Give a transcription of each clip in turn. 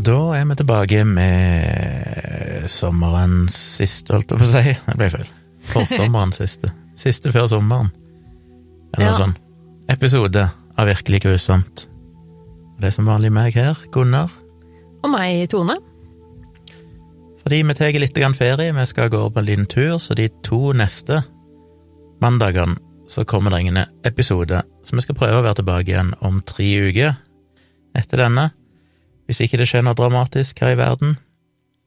Og da er vi tilbake med sommerens siste, holdt jeg på å si. Det ble feil. Forsommerens siste. Siste før sommeren. Eller Ja. noe sånt. Episode av Virkelig grusomt. Og det er som vanlig meg her, Gunnar. Og meg, Tone. Fordi vi tar litt ferie, vi skal gå på en liten tur, så de to neste mandagene så kommer det ingen episode. Så vi skal prøve å være tilbake igjen om tre uker etter denne. Hvis ikke det skjer noe dramatisk her i verden.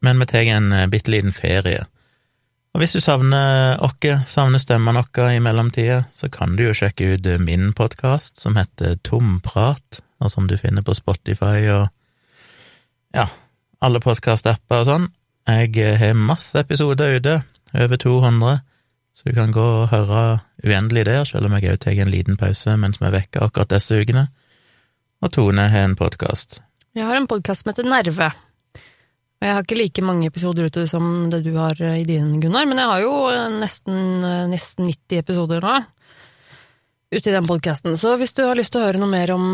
Men vi tar en eh, bitte liten ferie. Og hvis du savner oss, savner stemmene våre i mellomtida, så kan du jo sjekke ut min podkast som heter Tomprat, og som du finner på Spotify og ja, alle podkast-apper og sånn. Jeg eh, har masse episoder ute, over 200, så du kan gå og høre uendelig der, selv om jeg òg tar en liten pause mens vi er vekke akkurat disse ukene. Og Tone har en podkast. Jeg har en podkast som heter Nerve. Og jeg har ikke like mange episoder ute som det du har eh, i din, Gunnar, men jeg har jo eh, nesten, eh, nesten 90 episoder nå ute i den podkasten. Så hvis du har lyst til å høre noe mer om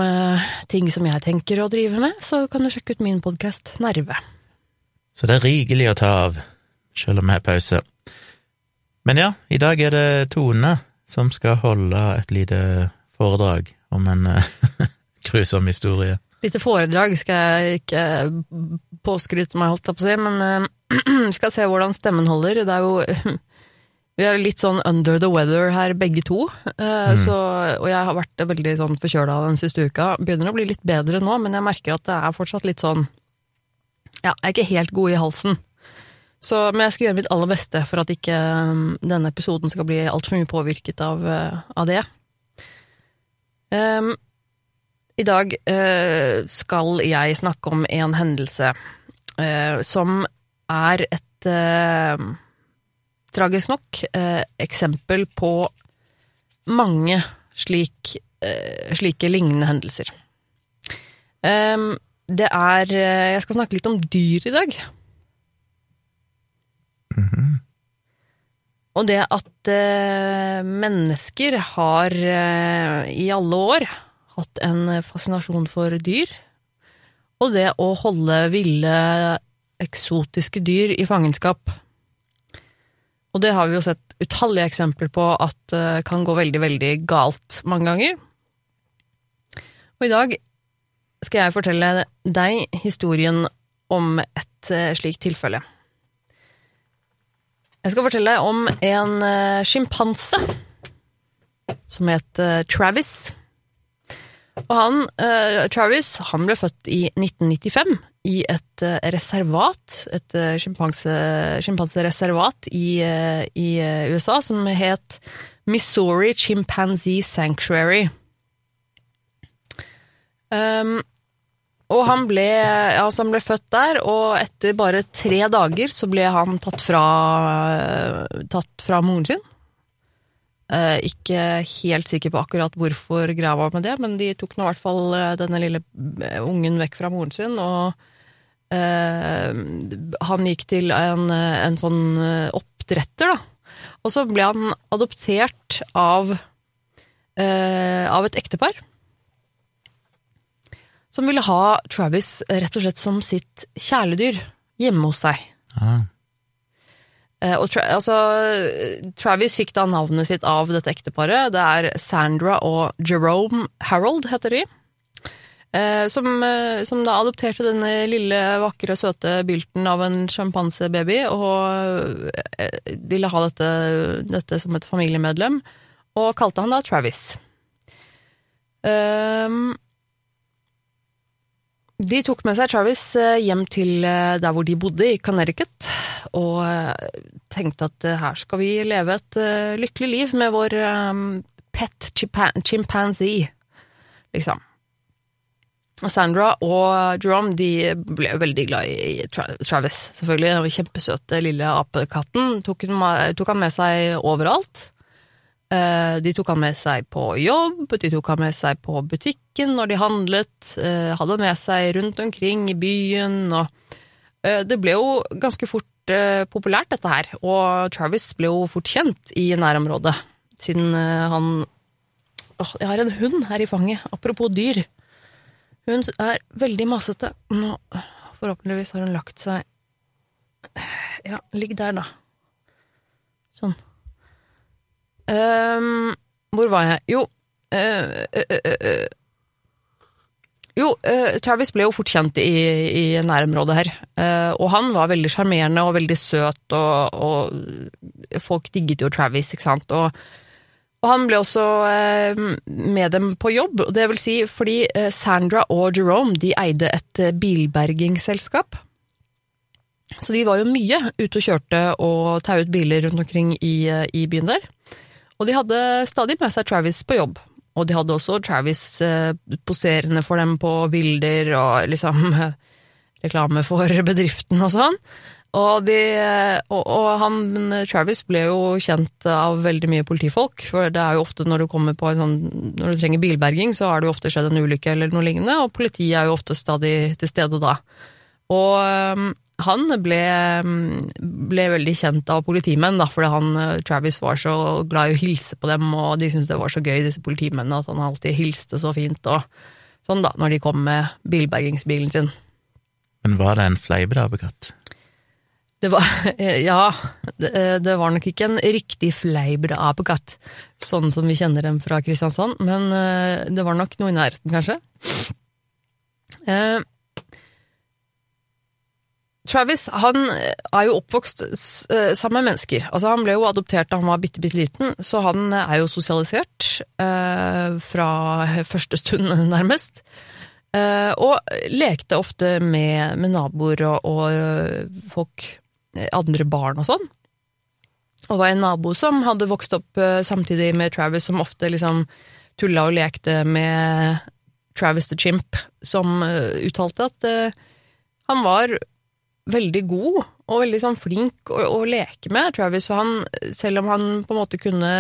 ting som jeg tenker å drive med, så kan du sjekke ut min podkast Nerve. Så det er rikelig å ta av, selv om vi har pause. Men ja, i dag er det Tone som skal holde et lite foredrag om en grusom historie. Lite foredrag skal jeg ikke påskryte meg, holdt jeg på å si, men uh, skal se hvordan stemmen holder. Det er jo Vi er litt sånn under the weather her, begge to. eh, så, og jeg har vært veldig sånn forkjøla den siste uka. Begynner å bli litt bedre nå, men jeg merker at det er fortsatt litt sånn Ja, jeg er ikke helt god i halsen. Så, men jeg skal gjøre mitt aller beste for at ikke um, denne episoden skal bli altfor mye påvirket av, eh, av det. Um, I dag eh, skal jeg snakke om en hendelse eh, som er et eh, tragisk nok eksempel på mange slik, slike lignende hendelser. Em, det er Jeg skal snakke litt om dyr i dag. Og det at mennesker har i alle år hatt en fascinasjon for dyr. Og det å holde ville, eksotiske dyr i fangenskap. Og det har vi jo sett utallige eksempler på at eh, kan gå veldig, veldig galt mange ganger. Og i dag skal jeg fortelle deg historien om et eh, slikt tilfelle. Jeg skal fortelle deg om en uh, sjimpanse som het eh, Travis. Og han, uh, Travis, han ble født i 1995 i et uh, reservat, et uh, i, uh, i USA som het Missouri Chimpanzee Sanctuary. Um, og han ble, altså han ble født der, og etter bare tre dager så ble han tatt fra, tatt fra moren sin. Eh, ikke helt sikker på akkurat hvorfor greia var med det, men de tok nå i hvert fall eh, denne lille eh, ungen vekk fra moren sin, og han gikk til en, en sånn oppdretter, da. Og så ble han adoptert av, eh, av et ektepar som ville ha Travis rett og slett som sitt kjæledyr hjemme hos seg. Ah, Og tra altså, Travis fikk da navnet sitt av dette ekteparet. Det er Sandra og Jerome Harold, heter de. Eh, som, eh, som da adopterte denne lille, vakre, søte bylten av en sjampansebaby, og eh, ville ha dette, dette som et familiemedlem, og kalte han da Travis. Um, de tok med seg Travis eh, hjem til eh, der hvor de bodde, i Connecticut, og eh, tenkte at her skal vi leve et lykkelig liv med vår pet chimpanzee, liksom. Sandra og Jerome de ble veldig glad i Travis, selvfølgelig. Den kjempesøte lille apekatten. Tok han med seg overalt. Eh, De tok han med seg på jobb, de tok han med seg på butikken når de handlet, eh, hadde han med seg rundt omkring i byen, og eh, det ble jo ganske fort populært dette her, og Travis ble jo fort kjent i nærområdet, siden han Åh, jeg har en hund her i fanget, apropos dyr. Hun er veldig masete. Nå forhåpentligvis har hun lagt seg Ja, ligg der, da. Sånn. Ehm, hvor var jeg? Jo uh, uh, eh. Jo, eh, Travis ble jo fort kjent i, i nærområdet her. Eh, og han var veldig sjarmerende og veldig søt, og, og folk digget jo Travis, ikke sant. Og, og han ble også eh, med dem på jobb, og det vil si fordi Sandra og Jerome de eide et bilbergingsselskap. Så de var jo mye ute og kjørte og tauet biler rundt omkring i, i byen der. Og de hadde stadig med seg Travis på jobb. Og de hadde også Travis eh, poserende for dem på bilder og liksom eh, reklame for bedriften og sånn. Og, de, eh, og, og han, Travis ble jo kjent av veldig mye politifolk, for det er jo ofte når du kommer på en sånn Når du trenger bilberging, så har det jo ofte skjedd en ulykke eller noe lignende, og politiet er jo ofte stadig til stede da. Og øhm, han ble, ble veldig kjent av politimenn, da, fordi han, eh, Travis var så glad i å hilse på dem, og de syntes det var så gøy, disse politimennene, at han alltid hilste så fint, og sånn da, når de kom med bilbergingsbilen sin. Men var det en fleipedapekatt? Det var, ja, det, det var nok ikke en riktig fleipedapekatt, sånn som vi kjenner dem fra Kristiansand, men eh, det var nok noe i nærheten, kanskje. Eh, Travis han er jo oppvokst eh, sammen med mennesker. Altså Han ble jo adoptert da han var bitte, bitte liten, så han er jo sosialisert eh, fra første stund, nærmest. Eh, og lekte ofte med, med naboer og, og, eh, folk, eh, andre barn og sånn. Og det var en nabo som hadde vokst opp eh, samtidig med Travis, som ofte liksom tulla og lekte med Travis the Chimp, som uttalte at han var veldig god og veldig sånn flink å, å, leke med, Travis. Og han, selv om han på en måte kunne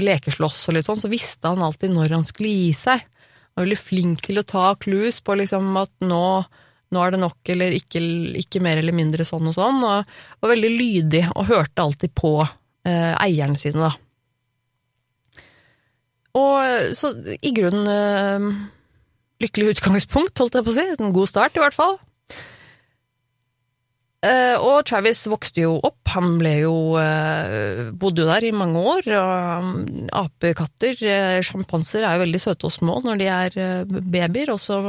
lekeslåss og litt sånn, så visste han alltid når han skulle gi seg. Han var veldig flink til å ta clues på liksom at nå, nå er det nok, eller ikke, ikke, mer eller mindre sånn og sånn. Og var veldig lydig og hørte alltid på eh, eierne sine, da. Og så i grunnen eh, lykkelig utgangspunkt, holdt jeg på å si. En god start, i hvert fall. Uh, og Travis vokste jo opp. Han ble jo uh, bodde jo der i mange år. Og um, apekatter, uh, sjampanser, er jo veldig søte og små når de er babyer, og så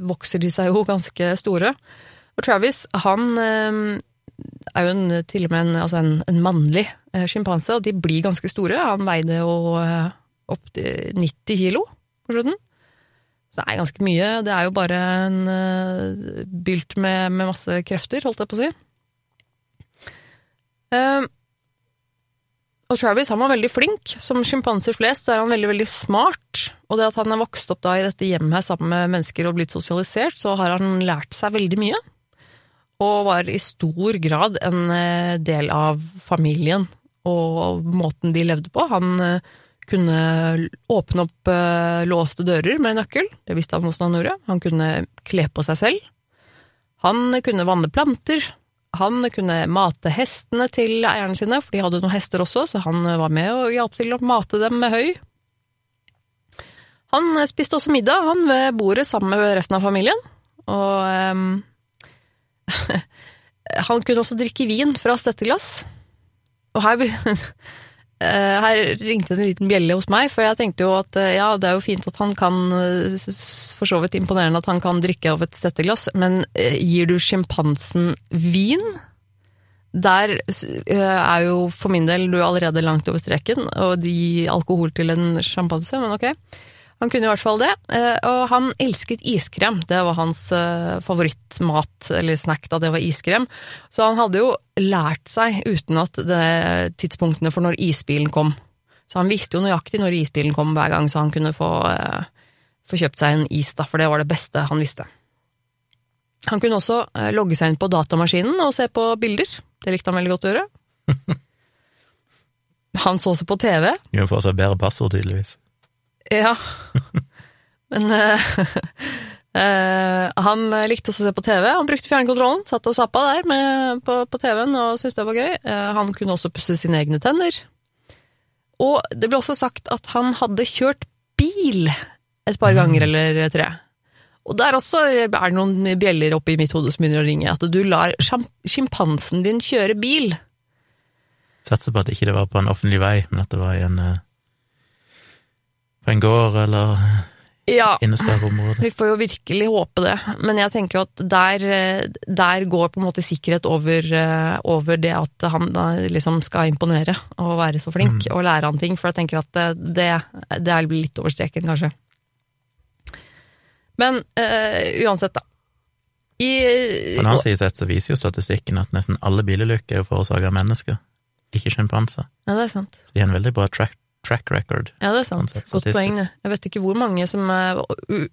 vokser de seg jo ganske store. Og Travis, han er jo en, til og med en, altså en, en mannlig sjimpanse, og de blir ganske store. Han veide jo opptil 90 kilo på slutten. Det er ganske mye. Det er jo bare en uh, bylt med, med, masse krefter, holdt jeg på å si. Uh, og Travis han var veldig flink. Som sjimpanser flest er han veldig veldig smart. Og det at han er vokst opp da i dette hjemmet her sammen med mennesker og blitt sosialisert, så har han lært seg veldig mye. Og var i stor grad en uh, del av familien og måten de levde på. Han kunne åpne opp uh, låste dører med nøkkel, det visste han hvordan han gjorde. Han kunne kle på seg selv. Han kunne vanne planter. Han kunne mate hestene til eierne sine, for de hadde noen hester også, så han var med og hjalp til å mate dem med høy. Han spiste også middag, han ved bordet sammen med resten av familien, og um, Han kunne også drikke vin fra stetteglass. Og her her ringte en liten bjelle hos meg, for jeg tenkte jo at uh, ja, det er jo fint at han kan uh, For så vidt imponerende at han kan drikke av et setteglass, men gir du sjimpansen vin? Der er jo for min del du er allerede langt over streken, og de alkohol til en sjampanse, men ok. Han kunne i hvert fall det. Eh, og han elsket iskrem. Det var hans eh, favorittmat, eller snack, da det var iskrem. Så han hadde jo lært seg uten at det tidspunktene for når isbilen kom. Så han visste jo nøyaktig når isbilen kom hver gang, så han kunne få, eh, få kjøpt seg en is, da, for det var det beste han visste. Han kunne også logge seg inn på datamaskinen og se på bilder. Det likte han veldig godt å gjøre. Han så seg på TV. Gjør for seg bedre passord, tydeligvis. Ja. Men uh, uh, han likte også å se på TV. Han brukte fjernkontrollen, satt og zappa der med, på, på TV-en og syntes det var gøy. Uh, han kunne også pusse sine egne tenner. Og det ble også sagt at han hadde kjørt bil et par ganger mm. eller tre. Og der også er det noen bjeller oppe i mitt hode som begynner å ringe, at du lar sjimpansen din kjøre bil. Satser på at ikke det var på en offentlig vei, men at det var i en på en gård eller Ja, vi får jo virkelig håpe det, men jeg tenker jo at der, eh, der går på en måte sikkerhet over, eh, over det at han da liksom skal imponere og være så flink og lære han ting, for jeg tenker at det, det, det er litt over streken, kanskje. Men eh, uansett, da. I, På den sett så viser jo statistikken at nesten alle bilulykker er forårsaket av mennesker, ikke sjimpanser. ja, det er sant. Så de har en veldig bra track, track record. Ja, det er sant. Sånn Godt poeng, det. Jeg vet ikke hvor mange som er,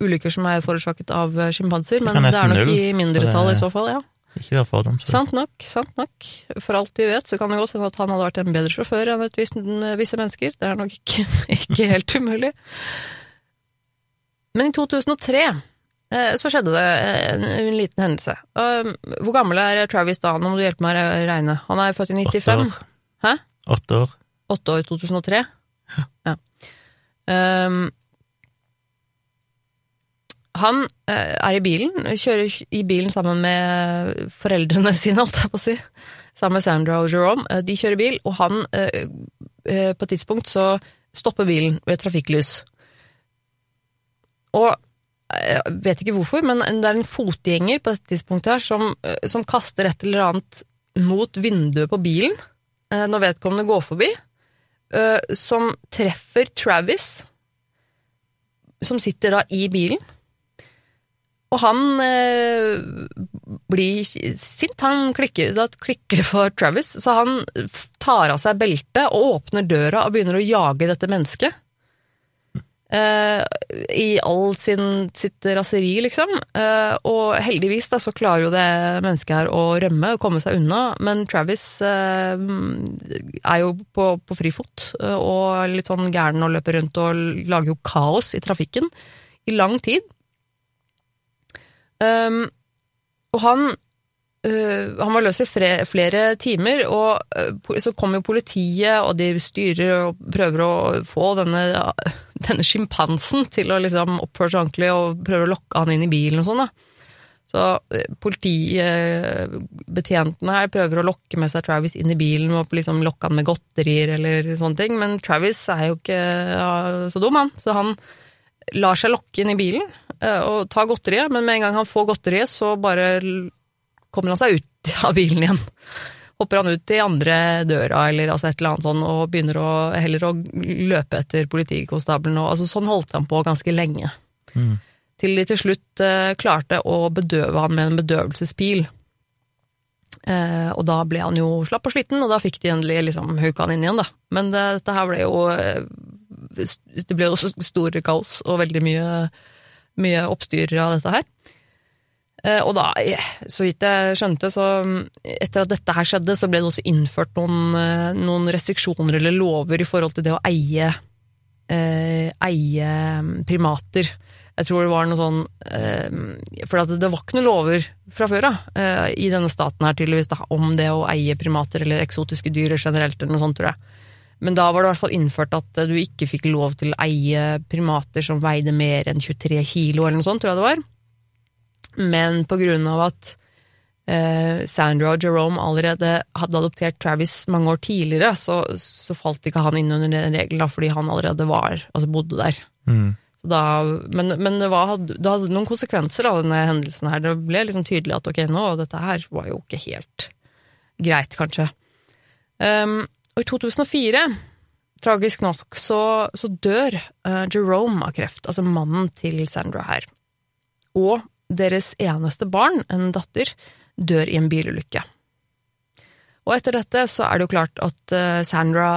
ulykker som er forårsaket av eh, sjimpanser, men det er nok null, i mindretall så i så fall, ja. Ikke vær fordomsfull. Sant nok, sant nok. For alt vi vet, så kan det godt hende at han hadde vært en bedre sjåfør enn et visst, visse mennesker. Det er nok ikke, ikke helt umulig. Men i 2003 eh, så skjedde det en, en liten hendelse. Hvor gammel er Travis da? Nå må du hjelpe meg å regne. Han er født i Åtte 95. år. Hæ? Åtte år. Åtte år i 2003? Ja. Um, han eh, er i bilen, kjører i bilen sammen med foreldrene sine, holdt jeg på å si. Sammen med Sandra og Jerome. Eh, De kjører bil, og han eh, På et tidspunkt så stopper bilen ved trafikklys. Og jeg vet ikke hvorfor, men det er en fotgjenger på dette tidspunktet her som, som kaster et eller annet mot vinduet på bilen når vedkommende går forbi, eh, som treffer Travis, som sitter da i bilen. Og han eh, blir sint, han klikker, da klikker det for Travis, så han tar av seg beltet og åpner døra og begynner å jage dette mennesket. Eh, I all sin, sitt raseri, liksom. Uh, og heldigvis da, så klarer jo det mennesket her å rømme og komme seg unna, men Travis uh, er jo på, på frifot og litt sånn gæren og løper rundt og lager jo kaos i trafikken i lang tid. Um, og han han var løs i flere timer, og øh, så kom jo politiet, og de styrer og prøver å få denne, denne sjimpansen til å liksom oppføre seg ordentlig og prøver å lokke han inn i bilen og sånn. da. Så øh, politibetjentene her prøver å lokke med seg Travis inn i bilen og liksom lokke han med godterier eller sånne ting, men Travis er jo ikke så dum, han. Så han lar seg lokke inn i bilen og tar godteriet, men med en gang han får godteriet, så bare kommer han seg ut av bilen igjen. Hopper han ut i andre døra eller altså et eller annet sånn, og begynner å, heller å løpe etter politikonstabelen. Altså, sånn holdt han på ganske lenge. Mm. Til de til slutt eh, klarte å bedøve han med en bedøvelsespil. Eh, og da ble han jo slapp og sliten, og da fikk de endelig liksom hauka han inn igjen, da. Men det, dette her ble jo eh, Det ble jo store kaos og veldig mye, mye oppstyr av dette her. Eh, Og da, eh, så vidt jeg skjønte, så mm, etter at dette her skjedde, så ble det også innført noen, eh, noen restriksjoner eller lover i forhold til det å eie, eie mm, primater. Jeg tror det var noe sånn For det var ikke noen lover fra før av eh, i denne staten her tydeligvis da, om det å eie primater eller eksotiske dyr generelt eller noe sånt, tror jeg. Men da var det i hvert fall innført at du ikke fikk lov til å eie primater som veide mer enn 23 kilo eller noe sånt, tror jeg det var. Men på grunn av at eh, Sandra og Jerome allerede hadde adoptert Travis mange år tidligere, så, så falt ikke han inn under den regelen, fordi han allerede var, altså bodde der. Mm. Så da, men men det, var, det hadde noen konsekvenser av denne hendelsen her. Det ble liksom tydelig at ok, nå, dette her var jo ikke helt greit, kanskje. Um, og i 2004, tragisk nok, så, så dør uh, Jerome av kreft, altså mannen til Sandra her. Og deres eneste barn, en datter, dør i en bilulykke. Og etter dette så er det jo klart at eh, Sandra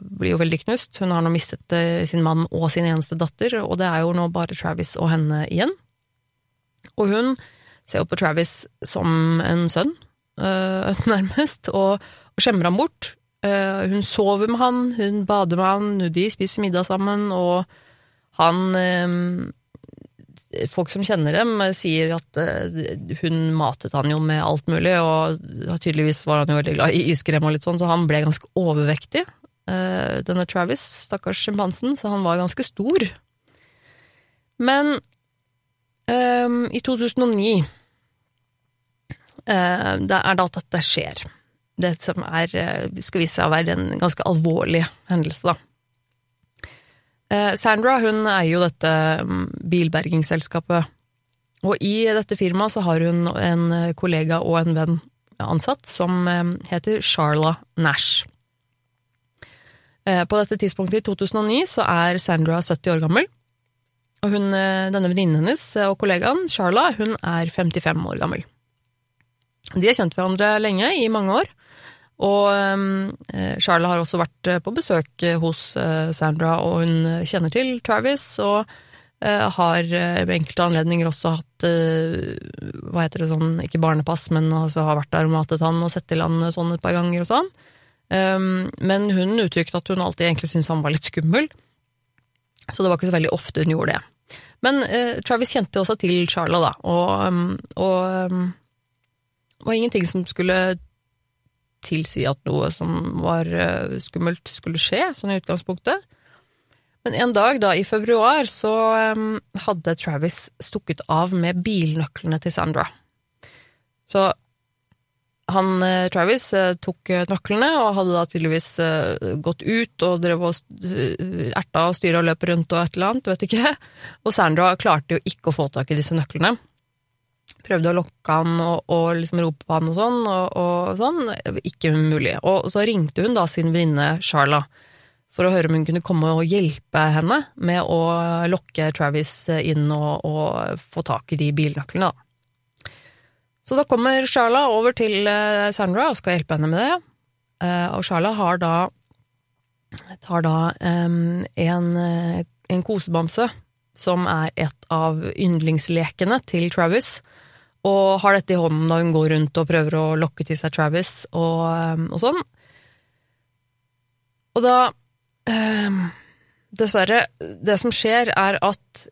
blir jo veldig knust. Hun har nå mistet eh, sin mann og sin eneste datter, og det er jo nå bare Travis og henne igjen. Og hun ser jo på Travis som en sønn, eh, nærmest, og, skjemmer ham bort. Hun sover med han, hun bader med han, de spiser middag sammen, og han Folk som kjenner dem, sier at eh, hun matet han jo med alt mulig, og tydeligvis var han jo veldig glad i iskrem og litt sånn, så han ble ganske overvektig. eh, denne Travis, stakkars sjimpansen, så han var ganske stor. Men um, i 2009 uh, Det er da at dette skjer. Det som er, eh, skal vise seg å være en ganske alvorlig hendelse, da. Eh, Sandra hun eier jo dette mm, bilbergingsselskapet, og i dette firmaet så har hun en kollega og en venn ansatt som eh, heter Charla Nash. Eh, på dette tidspunktet i 2009 så er Sandra 70 år gammel, og hun, denne venninnen hennes og kollegaen, Charla, hun er 55 år gammel. De har kjent hverandre lenge, i mange år, og eh, Charlotte har også vært eh, på besøk eh, hos Sandra, og hun kjenner til Travis, og har ved enkelte anledninger også hatt hva heter det sånn, ikke barnepass, men altså har vært der og matet han og sett til han sånn et par ganger og sånn. Men hun uttrykte at hun alltid egentlig syntes han var litt skummel, så det var ikke så veldig ofte hun gjorde det. Men Travis kjente også til Charlotte, da, og, og var ingenting som skulle tilsi at noe som var eh, skummelt, skulle skje, sånn i utgangspunktet. Men en dag da i februar så um, hadde Travis stukket av med bilnøklene til Sandra. Så han, uh, Travis, tok nøklene og hadde da tydeligvis gått ut og drev og erta og styra og løp rundt og et eller annet, vet ikke. Og Sandra klarte jo ikke å få tak i disse nøklene prøvde å lokke han og, og liksom rope på han og sånn, og, og sånn. Ikke mulig. Og så ringte hun da sin venninne Charla for å høre om hun kunne komme og hjelpe henne med å lokke Travis inn og, og få tak i de bilnøklene, da. Så da kommer Charla over til eh, Sandra og skal hjelpe henne med det. Eh, og Charla har da tar da um, en, en kosebamse som er et av yndlingslekene til Travis, og har dette i hånden da hun går rundt og prøver å lokke til seg Travis og, um, og sånn. Og da eh, Dessverre, det som skjer, er at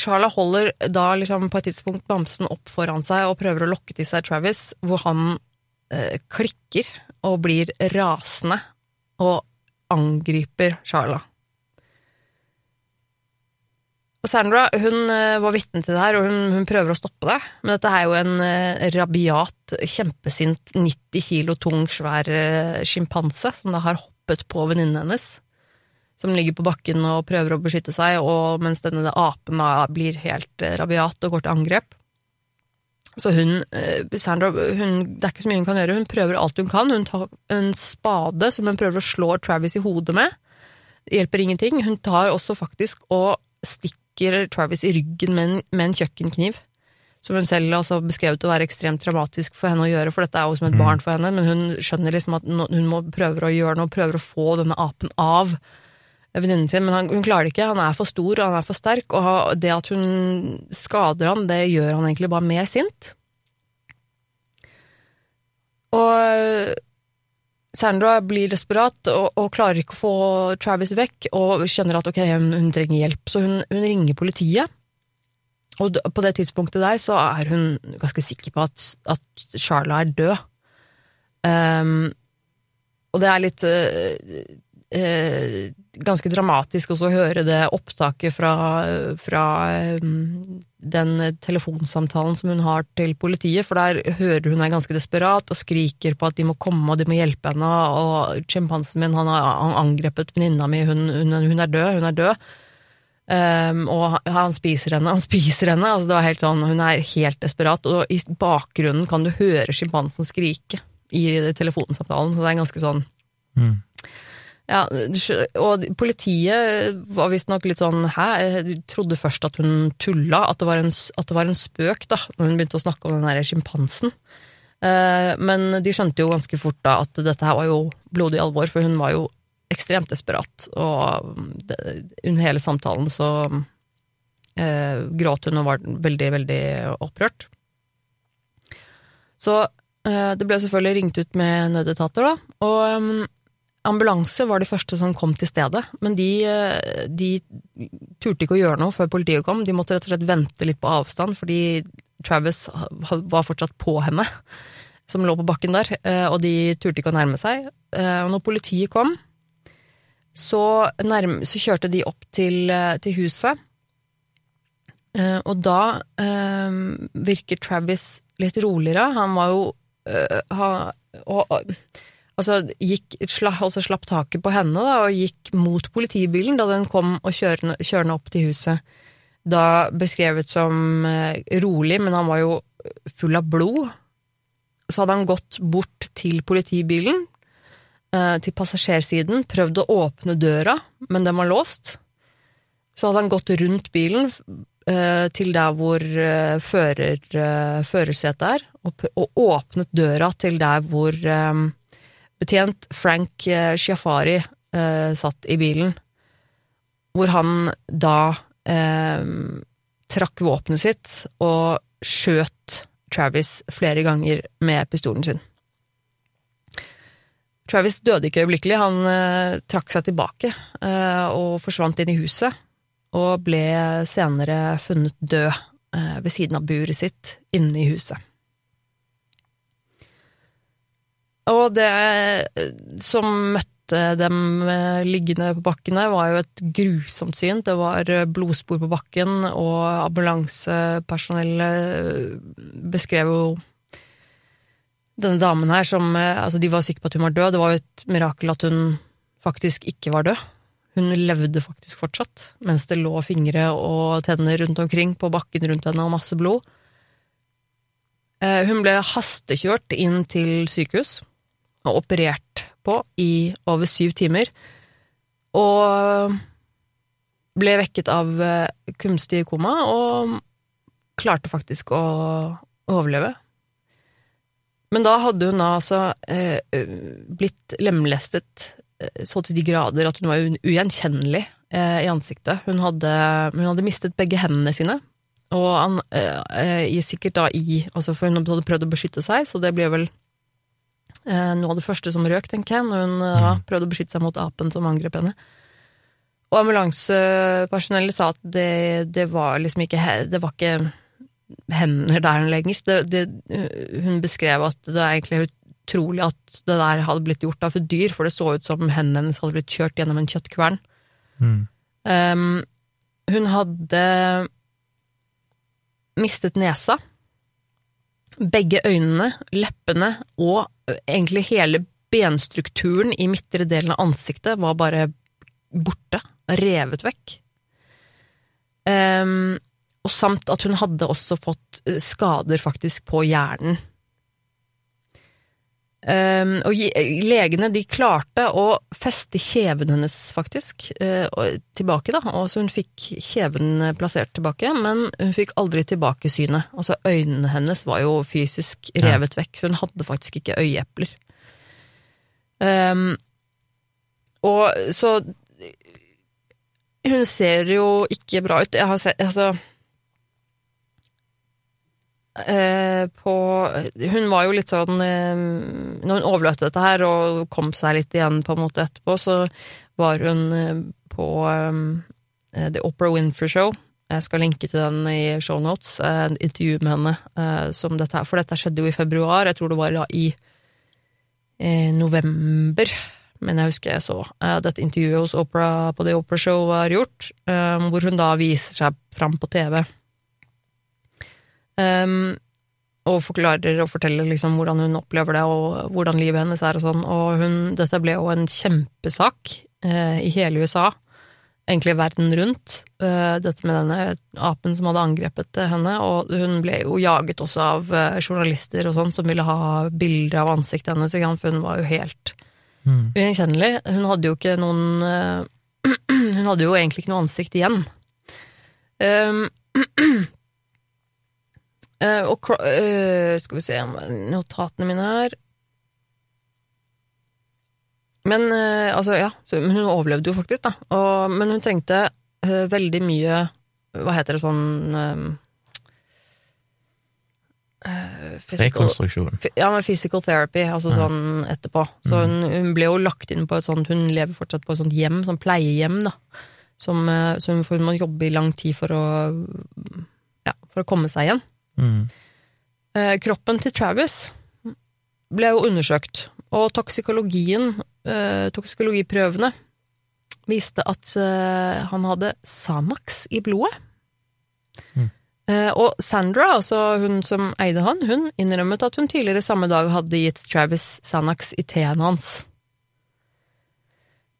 Charla holder da liksom på et tidspunkt bamsen opp foran seg og prøver å lokke til seg Travis, hvor han eh, klikker og blir rasende og angriper Charla. Og Sandra hun eh, var vitne til det her, og hun, hun, prøver å stoppe det. Men dette er jo en uh, rabiat, kjempesint, 90 kilo tung, svær uh, sjimpanse som da har hoppet på venninnen hennes. Som ligger på bakken og prøver å beskytte seg, og mens denne apen da blir helt rabiat og går til angrep. Så hun, Sandra, hun, det er ikke så mye hun kan gjøre. Hun prøver alt hun kan. Hun tar en spade som hun prøver å slå Travis i hodet med. Det hjelper ingenting. Hun tar også faktisk og stikker stikker Travis i ryggen med en, med en kjøkkenkniv. Som hun selv altså beskrevet å være ekstremt traumatisk for henne å gjøre, for dette er jo som et mm. barn for henne, men hun skjønner liksom at hun må prøver å gjøre noe, prøver å få denne apen av venninnen sin, men han, hun klarer det ikke. Han er for stor, og han er for sterk, og det at hun skader han, det gjør han egentlig bare mer sint. Og Sandra blir desperat og, og, klarer ikke å få Travis vekk, og skjønner at ok, hun trenger hjelp, så hun, hun, ringer politiet. Og på det tidspunktet der så er hun ganske sikker på at, at Charla er død. Um, og det er litt uh, uh, ganske dramatisk også å høre det opptaket fra, fra um, den telefonsamtalen som hun har til politiet, for der hører hun er ganske desperat og skriker på at de må komme og de må hjelpe henne, og sjimpansen min han har angrepet venninna mi, hun, hun, hun, er død, hun er død. Um, og han spiser henne, han spiser henne. altså det var helt sånn, Hun er helt desperat, og i bakgrunnen kan du høre sjimpansen skrike i telefonsamtalen, så det er ganske sånn mm. Ja, og politiet var visstnok litt sånn hæ, de trodde først at hun tulla, at det var en, det var en spøk, da, når hun begynte å snakke om den derre sjimpansen. Eh, men de skjønte jo ganske fort da at dette her var jo blodig alvor, for hun var jo ekstremt desperat, og under hele samtalen så eh, gråt hun og var veldig, veldig opprørt. Så eh, det ble selvfølgelig ringt ut med nødetater, da, og Ambulanse var de første som kom til stedet, men de, eh, de, turte ikke å gjøre noe før politiet kom. De måtte rett og slett vente litt på avstand, fordi Travis var fortsatt på henne, som lå på bakken der, eh, og de turte ikke å nærme seg. Eh, og når politiet kom, så, nærme, så kjørte de opp til, til huset, og da virker Travis litt roligere. Han var jo ha, og, og, Altså, gikk, sla, også slapp taket på henne da, og gikk mot politibilen da den kom og kjørende, kjørende opp til huset. Da beskrevet som eh, rolig, men han var jo full av blod. Så hadde han gått bort til politibilen, eh, til passasjersiden, prøvd å åpne døra, men den var låst. Så hadde han gått rundt bilen eh, til der hvor fører, førersetet er, og, åpnet døra til der hvor betjent Frank eh, Shiafari eh, satt i bilen. Hvor han da eh, trakk våpenet sitt og skjøt Travis flere ganger med pistolen sin. Travis døde ikke øyeblikkelig, han eh, trakk seg tilbake eh, og forsvant inn i huset, og ble senere funnet død eh, ved siden av buret sitt inne i huset. Og det eh, som møtte dem eh, liggende på bakken der, var jo et grusomt syn. Det var eh, blodspor på bakken, og ambulansepersonellet beskrev jo denne damen her som eh, Altså, de var sikre på at hun var død. Det var jo et mirakel at hun faktisk ikke var død. Hun levde faktisk fortsatt, mens det lå fingre og tenner rundt omkring på bakken rundt henne og masse blod. Eh, Hun ble hastekjørt inn til sykehus og operert på i over syv timer, og ble vekket av eh, kunstig koma og klarte faktisk å overleve. Men da hadde hun da altså eh, blitt lemlestet eh, så til de grader at hun var ugjenkjennelig eh, i ansiktet. Hun hadde, hun hadde mistet begge hendene sine, og han, eh, eh, sikkert da i altså For hun hadde prøvd å beskytte seg, så det ble vel noe av det første som røk, tenker jeg, når hun eh, da prøvde å beskytte seg mot apen som angrep henne. Og ambulansepersonellet sa at det, det var liksom ikke Det var ikke hender der lenger. Det, det, hun beskrev at det er egentlig utrolig at det der hadde blitt gjort av et dyr, for det så ut som hendene hennes hadde blitt kjørt gjennom en kjøttkvern. Mm. Um, hun hadde mistet nesa. Begge øynene, leppene og egentlig hele benstrukturen i midtre delen av ansiktet var bare borte, revet vekk. Um, og samt at hun hadde også fått skader faktisk på hjernen. Um, og legene de klarte å feste kjeven hennes, faktisk, uh, tilbake, da. Og så hun fikk kjeven plassert tilbake, men hun fikk aldri tilbake synet. Altså øynene hennes var jo fysisk Ja. revet vekk, så hun hadde faktisk ikke øyeepler. Um, og så Hun ser jo ikke bra ut. Jeg har sett Altså eh, på Hun var jo litt sånn eh, Når hun overlevde dette her og kom seg litt igjen på en måte etterpå, så var hun eh, på eh, The Opera Winfrey Show. Jeg skal linke til den i shownotes. Et intervju med henne som dette her. For dette skjedde jo i februar. Jeg tror det var da i november. Men jeg husker jeg så dette intervjuet hos Opera på The Opera Show var gjort, hvor hun da viser seg fram på TV. Um, og forklarer og forteller liksom hvordan hun opplever det, og hvordan livet hennes er og sånn. Og hun, dette ble jo en kjempesak eh, i hele USA, egentlig verden rundt, eh, dette med denne apen som hadde angrepet henne. Og hun ble jo jaget også av eh, journalister og sånn, som ville ha bilder av ansiktet hennes, for hun var jo helt Mm. ugjenkjennelig. Hun hadde jo ikke noen eh, Hun hadde jo egentlig ikke noe ansikt igjen. Um, eh, og eh, Skal vi se notatene mine her Men uh, altså, ja. Men hun overlevde jo faktisk, da. Og, men hun trengte veldig mye Hva heter det sånn physical- Rekonstruksjon. Ja, med physical therapy, altså sånn etterpå. Så hun, hun ble jo lagt inn på et sånt Hun lever fortsatt på et sånt hjem, sånn pleiehjem, da. Som, så hun, hun må jobbe i lang tid for å Ja, for å komme seg igjen. Mm. Eh, kroppen til Travis ble jo undersøkt, og toksikologien, eh, toksikologiprøvene, viste at eh, han hadde Sanax i blodet. Mm. Og Sandra, altså hun som eide han, hun innrømmet at hun tidligere samme dag hadde gitt Travis Sanax i teen hans.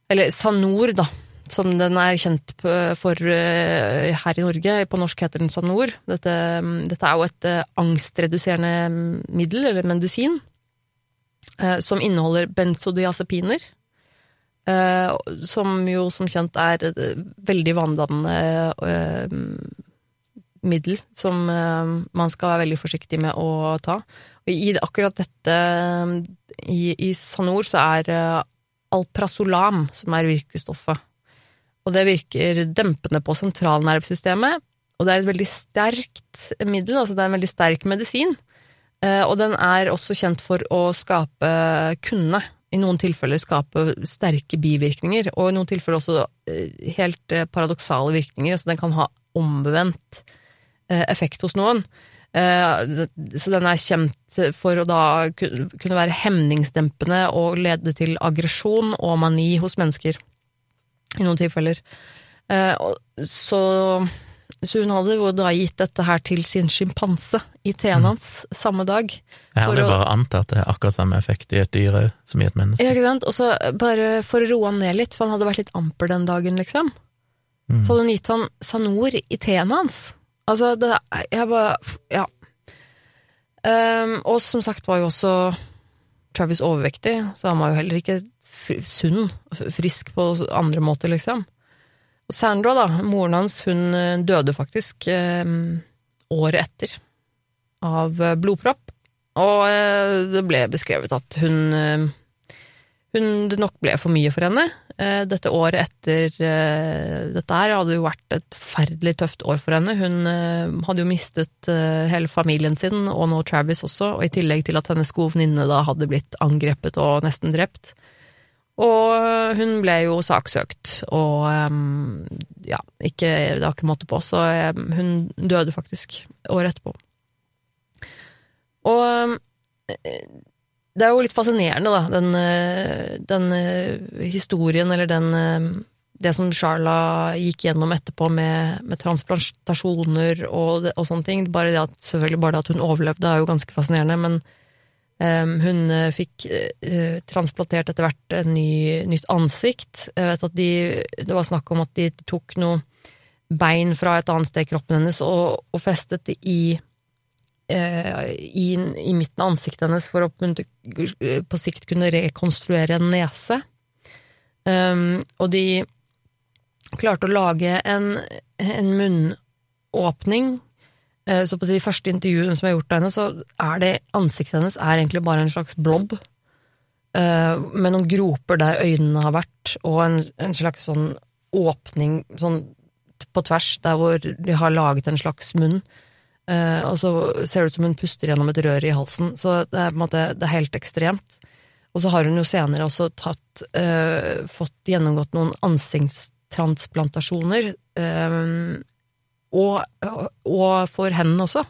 Eller Sanor, da, som den er kjent for eh, her i Norge. På norsk heter den Sanor. Dette, dette er jo et eh, angstreduserende middel, eller medisin, eh, som inneholder benzodiazepiner. Som jo som kjent er et veldig vanndannende eh, middel som man skal være veldig forsiktig med å ta. Og I akkurat dette, i, i Sanor, så er alprazolam som er virkestoffet. Og det virker dempende på sentralnervesystemet, og det er et veldig sterkt middel, altså det er en veldig sterk medisin. Eh, Og den er også kjent for å skape, kunne i noen tilfeller skape sterke bivirkninger, og i noen tilfeller også eh, helt eh, paradoksale virkninger, Altså den kan ha omvendt effekt hos noen. Så den er kjent for å da kunne være hemningsdempende og lede til aggresjon og mani hos mennesker, i noen tilfeller. Eh, Så, så hun hadde jo da gitt dette her til sin sjimpanse i teen hans samme dag. Jeg hadde bare å- antatt at det er akkurat samme effekt i et dyr òg, som i et menneske. Ja, ikke sant? Og så bare for å roe han ned litt, for han hadde vært litt amper den dagen, liksom. Mm. Så hadde hun gitt han Sanor i teen hans. Altså, det Jeg bare Ja. Um, og som sagt var jo også Travis overvektig, så han var jo heller ikke sunn, og frisk på andre måter, liksom. Og Sandra, da, moren hans, hun eh, døde faktisk eh, året etter av eh, blodpropp. Og eh, det ble beskrevet at hun hun, det nok ble for mye for henne. Dette året etter dette her hadde jo vært et forferdelig tøft år for henne. Hun hadde jo mistet hele familien sin, og nå Travis også, og i tillegg til at hennes gode venninne da hadde blitt angrepet og nesten drept. Og hun ble jo saksøkt, og um, ja, ikke, det var ikke måte på, så eh, hun døde faktisk året etterpå. Og um, det er jo litt fascinerende, da, den, eh, den eh, historien, eller den Det som Charla gikk gjennom etterpå med, med transplantasjoner og, og sånne ting. Bare det at, selvfølgelig bare det at hun overlevde, er jo ganske fascinerende, men hun eh, fikk eh, transplantert etter hvert et ny, nytt ansikt. Jeg vet at de, det var snakk om at de tok noe bein fra et annet sted i kroppen hennes og, og festet det i eh, i, i midten av ansiktet hennes for å på sikt kunne rekonstruere en nese. Um, og de klarte å lage en, en munnåpning. Eh, Så på de første intervjuene som jeg har gjort av henne, så er det ansiktet hennes er egentlig bare en slags blob. eh, Med noen groper der øynene har vært, og en, en slags sånn åpning sånn på tvers, der hvor de har laget en slags munn. Eh, og så ser det ut som hun puster gjennom et rør i halsen. Så det er, på en måte, det er helt ekstremt. Og så har hun jo senere også tatt, eh, fått gjennomgått noen ansiktstransplantasjoner. eh, og, og for hendene også.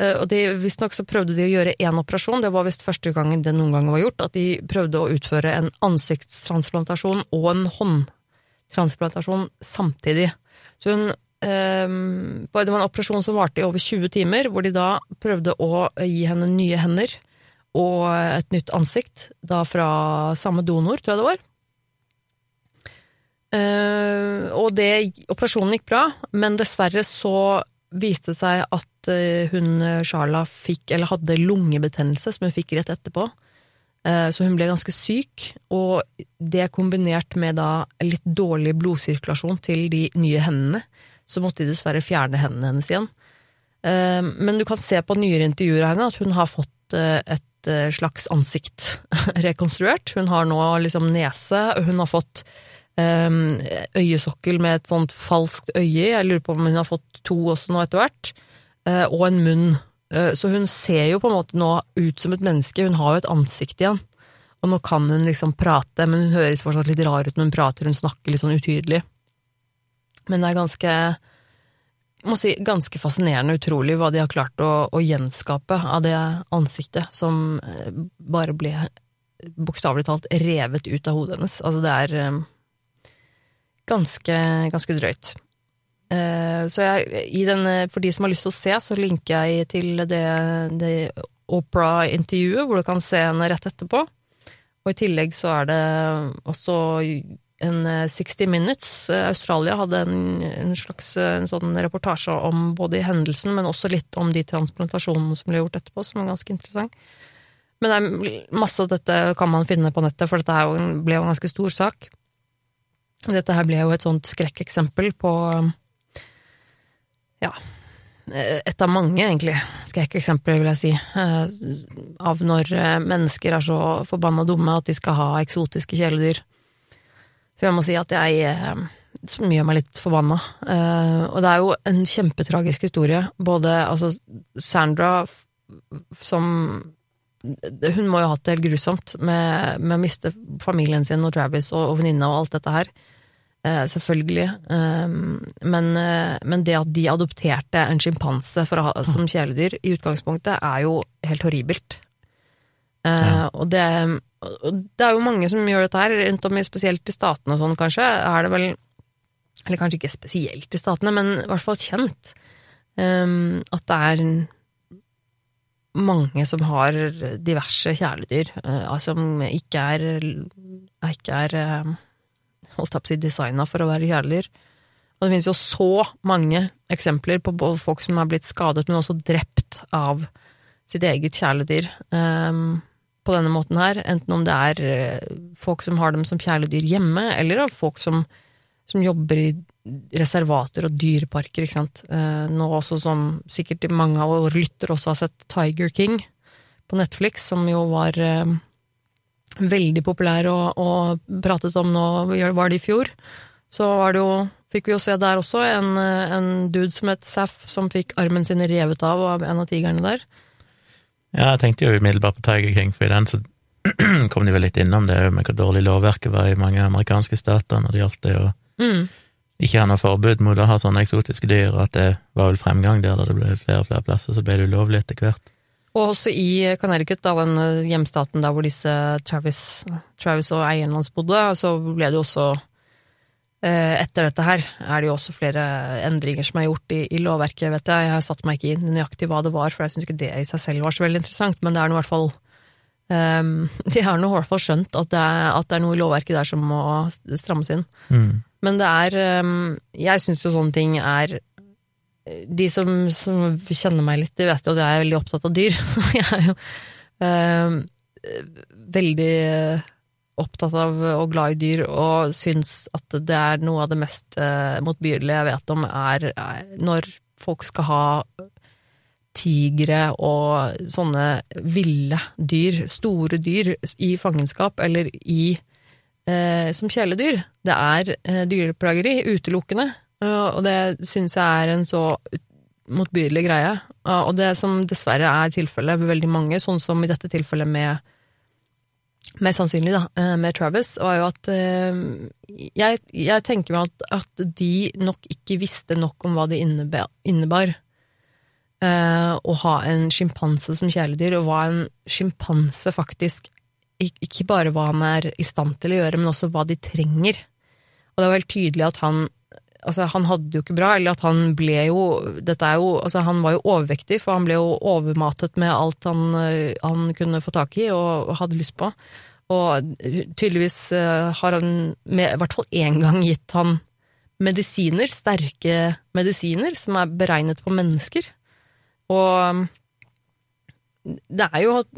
Eh, og Visstnok så prøvde de å gjøre én operasjon, det var visst første gangen det noen gang var gjort, at de prøvde å utføre en ansiktstransplantasjon og en håndtransplantasjon samtidig. Så hun Ehm, det var en operasjon som varte i over 20 timer, hvor de da prøvde å gi henne nye hender og et nytt ansikt, da fra samme donor, tror jeg det var. Eh, og det, operasjonen gikk bra, men dessverre så viste det seg at eh, hun Sharla fikk, eller hadde lungebetennelse, som hun fikk rett etterpå. Uh, så hun ble ganske syk, og det kombinert med da litt dårlig blodsirkulasjon til de nye hendene, så måtte de dessverre fjerne hendene hennes igjen. Eh, Men du kan se på nyere intervjuer av henne at hun har fått eh, et eh, slags ansikt rekonstruert. Hun har nå liksom nese, hun har fått eh, øyesokkel med et sånt falskt øye, jeg lurer på om hun har fått to også nå etter hvert, eh, og en munn. Eh, Så hun ser jo på en måte nå ut som et menneske, hun har jo et ansikt igjen. Og nå kan hun liksom prate, men hun høres fortsatt litt rar ut når hun prater, hun snakker litt sånn utydelig. Men det er ganske må si, ganske fascinerende og utrolig hva de har klart å, å gjenskape av det ansiktet som eh, bare ble bokstavelig talt revet ut av hodet hennes. Altså, det er ganske, ganske drøyt. eh, så jeg, den, eh, for de som har lyst til å se, så linker jeg til det, det Opera-intervjuet, hvor du kan se henne rett etterpå. Og i tillegg så er det også en 60 Minutes. Australia hadde en, en slags en sånn reportasje om både hendelsen, men også litt om de transplantasjonene som ble gjort etterpå, som var ganske interessant. Men det er masse av dette kan man finne på nettet, for dette ble jo en ganske stor sak. Dette her ble jo et sånt skrekkeksempel på ja, et av mange, egentlig, skrekkeksempler, vil jeg si, eh, av når eh, mennesker er så forbanna dumme at de skal ha eksotiske kjæledyr. Så jeg må si at jeg eh, som gjør meg litt forbanna. Og det er jo en kjempetragisk historie. Både altså Sandra, som Hun må jo ha hatt det helt grusomt med, med å miste familien sin og Travis og, og venninna og alt dette her. Eh, selvfølgelig. Eh, men, eh, men, det at de adopterte en sjimpanse som kjæledyr i utgangspunktet, er jo helt horribelt. Ja. Og det, det, er jo mange som gjør dette her, rundt om i spesielt i statene og sånn, kanskje. Er det vel Eller kanskje ikke spesielt i statene, men i hvert fall kjent. At det er mange som har diverse kjæledyr, som ikke er, ikke er holdt opp si designa for å være kjæledyr. Og det finnes jo så mange eksempler på folk som har blitt skadet, men også drept av sitt eget kjæledyr um, på denne måten her. Enten om det er eh, folk som har dem som kjæledyr hjemme, eller folk som, som jobber i reservater og dyreparker, ikke sant. Uh, nå også som sikkert mange av våre lyttere også har sett Tiger King på Netflix, som jo var uh, veldig populær og, og, pratet om nå, var det i fjor, så var det jo Fikk vi jo se der også en, en dude som het Saff, som fikk armen sin revet av av en av tigrene der. Ja, jeg tenkte jo umiddelbart på Tiger King, for i den så kom de vel litt innom det med hvor dårlig lovverket var i mange amerikanske stater når det gjaldt det å mm. ikke ha noe forbud mot å ha sånne eksotiske dyr, og at det var vel fremgang der da det ble flere og flere plasser, så ble det ulovlig etter hvert. Og også i Connecticut, da, den eh, hjemstaten der hvor disse Travis, Travis og eieren hans bodde, så ble det jo også eh, etter dette her er det jo også flere endringer som er gjort i, i lovverket, vet jeg. Jeg har satt meg ikke inn nøyaktig hva det var, for jeg syns ikke det i seg selv var så veldig interessant, men det er nå i hvert fall um, De har nå i hvert fall skjønt at det, er, at det, er, noe i lovverket der som må strammes inn. Mm. Men det er um, Jeg syns jo sånne ting er de som, som, kjenner meg litt, de vet jo at jeg er veldig opptatt av dyr. jeg er jo eh, veldig opptatt av og glad i dyr, og syns at det er noe av det mest eh, motbydelige jeg vet om, er, er når folk skal ha tigre og sånne ville dyr, store dyr, i fangenskap eller i eh, som kjæledyr. Det er eh, dyreplageri, utelukkende. Og det syns jeg er en så motbydelig greie. Og det som dessverre er tilfellet med veldig mange, sånn som i dette tilfellet med Mest sannsynlig, da, eh, med Travis, var jo at eh, jeg, jeg tenker meg at, at, de nok ikke visste nok om hva det innebar, innebar å ha en sjimpanse som kjæledyr, og hva en sjimpanse faktisk Ikke bare hva han er i stand til å gjøre, men også hva de trenger. Og det var helt tydelig at han Altså, han hadde jo ikke bra, eller at han ble jo Dette er jo Altså, han var jo overvektig, for han ble jo overmatet med alt han, eh, han kunne få tak i og hadde lyst på. Og tydeligvis eh, har han med, i hvert fall én gang gitt han medisiner, sterke medisiner, som er beregnet på mennesker. Og det er jo at,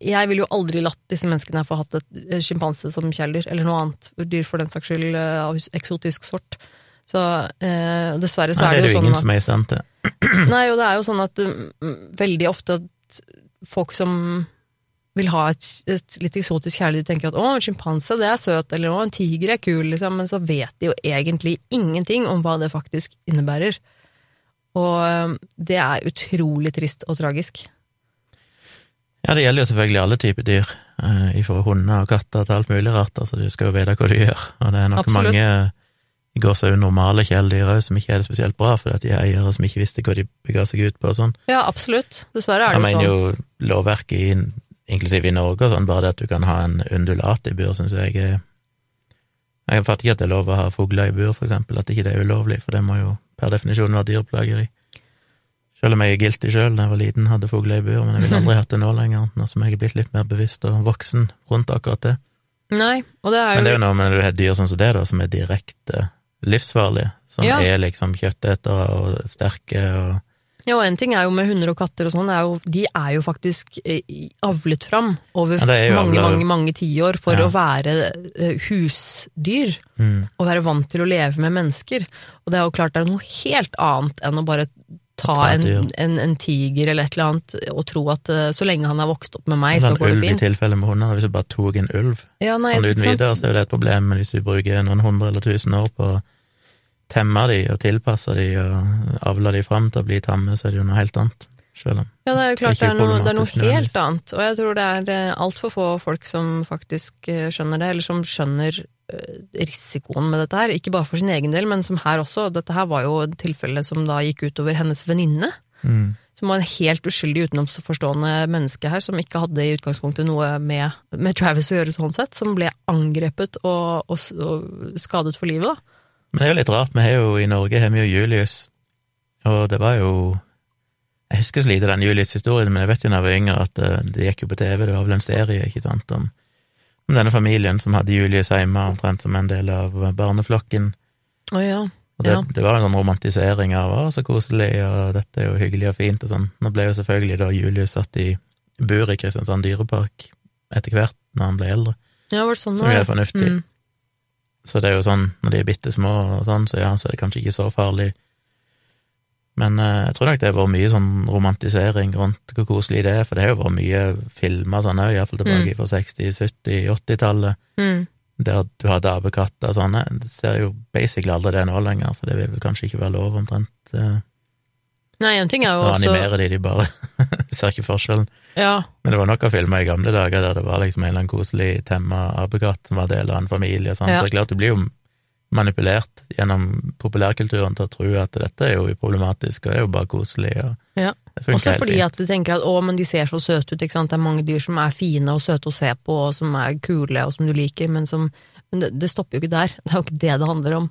Jeg ville jo aldri latt disse menneskene få hatt et sjimpanse som kjæledyr, eller noe annet dyr for den saks skyld av eksotisk sort. Så eh, dessverre så Nei, er det jo sånn at Det er det jo ingen som er i stand til. Nei, og det er jo sånn at um, veldig ofte at folk som vil ha et, et litt eksotisk kjæledyr, tenker at 'å, en sjimpanse, det er søt', eller 'å, en tiger er kul', liksom, men så vet de jo egentlig ingenting om hva det faktisk innebærer. Og um, det er utrolig trist og tragisk. Ja, det gjelder jo selvfølgelig alle typer dyr, eh, fra hunder og katter til alt mulig rart, altså du skal jo vite hva du gjør, og det er nok Absolutt. mange i går så jo normale kjæledyr òg, som ikke er det spesielt bra, fordi at de er eiere som ikke visste hva de bega seg ut på og sånn. Ja, absolutt. Dessverre er det sånn. Jeg mener jo lovverket, i, inklusiv i Norge og sånn, bare det at du kan ha en undulat i bur, syns jeg er Jeg fatter ikke at det er lov å ha fugler i bur, for eksempel, at ikke det er ulovlig, for det må jo per definisjon være dyreplageri. Selv om jeg er guilty sjøl, da jeg var liten, hadde fugler i bur, men jeg ville aldri hatt det nå lenger, nå som jeg er blitt litt mer bevisst og voksen rundt akkurat det. Nei, og det er jo Men det er jo noe med når du har dyr sånn som det, da, som er direkte livsfarlige, som Ja. er liksom kjøttetere og sterke og Ja, og en ting er jo med hunder og katter og sånn, de er jo faktisk eh, avlet fram over Ja, mange, mange, mange tiår for Ja. å være eh, husdyr, mm. og være vant til å leve med mennesker. Og det er jo klart det er noe helt annet enn å bare ta Ta en, en, en tiger eller et eller annet og tro at eh, så lenge han er vokst opp med meg, så en går det ulv i fint. tilfelle med hundene, hvis du bare tok en ulv Ja, nei, sånn uten videre, så er jo det et problem, men hvis du bruker noen hundre eller tusen år på temme de og tilpasse de og avle de fram til å bli tamme, så er det jo noe helt annet, selv om Ja, det er jo klart Det er er, noe, det er noe helt annet, og jeg tror det er eh, altfor få folk som faktisk eh, skjønner det, eller som skjønner eh, risikoen med dette her, ikke bare for sin egen del, men som her også. Dette her var jo et tilfelle som da gikk utover hennes venninne, mm. som var en helt uskyldig utenomforstående menneske her, som ikke hadde i utgangspunktet noe med, med Travis å gjøre sånn sett, som ble angrepet og, og, og skadet for livet, da. Men det er jo litt rart, vi har jo i Norge har vi jo Julius, og det var jo Jeg husker så lite den Julius-historien, men jeg vet jo da jeg var yngre at eh, det gikk jo på TV, det var vel en serie, ikke sant, om, om denne familien som hadde Julius hjemme, omtrent som en del av barneflokken. Å ja. Og det, Ja. det var en sånn romantisering av 'å, så koselig', og 'dette er jo hyggelig og fint', og sånn. Nå ble jo selvfølgelig da Julius satt i bur i Kristiansand dyrepark etter hvert, når han ble eldre, Ja, var det sånn som jo er fornuftig. Mm. Så det er jo sånn, når de er bitte små og sånn, så ja, så er det kanskje ikke så farlig. Men eh, jeg tror nok det har vært mye sånn romantisering rundt hvor koselig det er, for det har jo vært mye filmer sånn òg, iallfall tilbake fra 60-, 70-, 80-tallet, Mm. der du hadde apekatter og sånne. Det ser jo basically aldri det nå lenger, for det vil vel kanskje ikke være lov omtrent. eh, Nei, en ting er jo Da også animerer de de bare. Du ser ikke forskjellen. Ja, Men det var nok av filmer i gamle dager der det var liksom en eller annen koselig temma apekatt som var del av en familie og sånn. Ja. Så det er klart du blir jo manipulert gjennom populærkulturen til å tro at dette er jo uproblematisk og er jo bare koselig og Ja. det funker Også helt fordi fint. at de tenker at å, men de ser så søte ut, ikke sant. Det er mange dyr som er fine og søte å se på, og som er kule og som du liker, men som Men det, det stopper jo ikke der. Det er jo ikke det det handler om.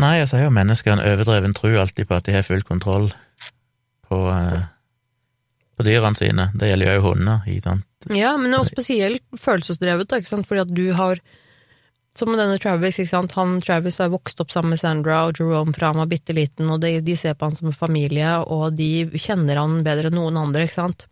Nei, jeg sier jo mennesker en overdreven tro alltid på at de har full kontroll på, eh, på dyrene sine. Det gjelder jo hunder, ikke sant. Ja, men også spesielt følelsesdrevet, da, ikke sant. Fordi at du har Som med denne Travis, ikke sant. Han Travis har vokst opp sammen med Sandra og Jerome fra han var bitte liten, og de, de ser på han som en familie, og de kjenner han bedre enn noen andre, ikke sant.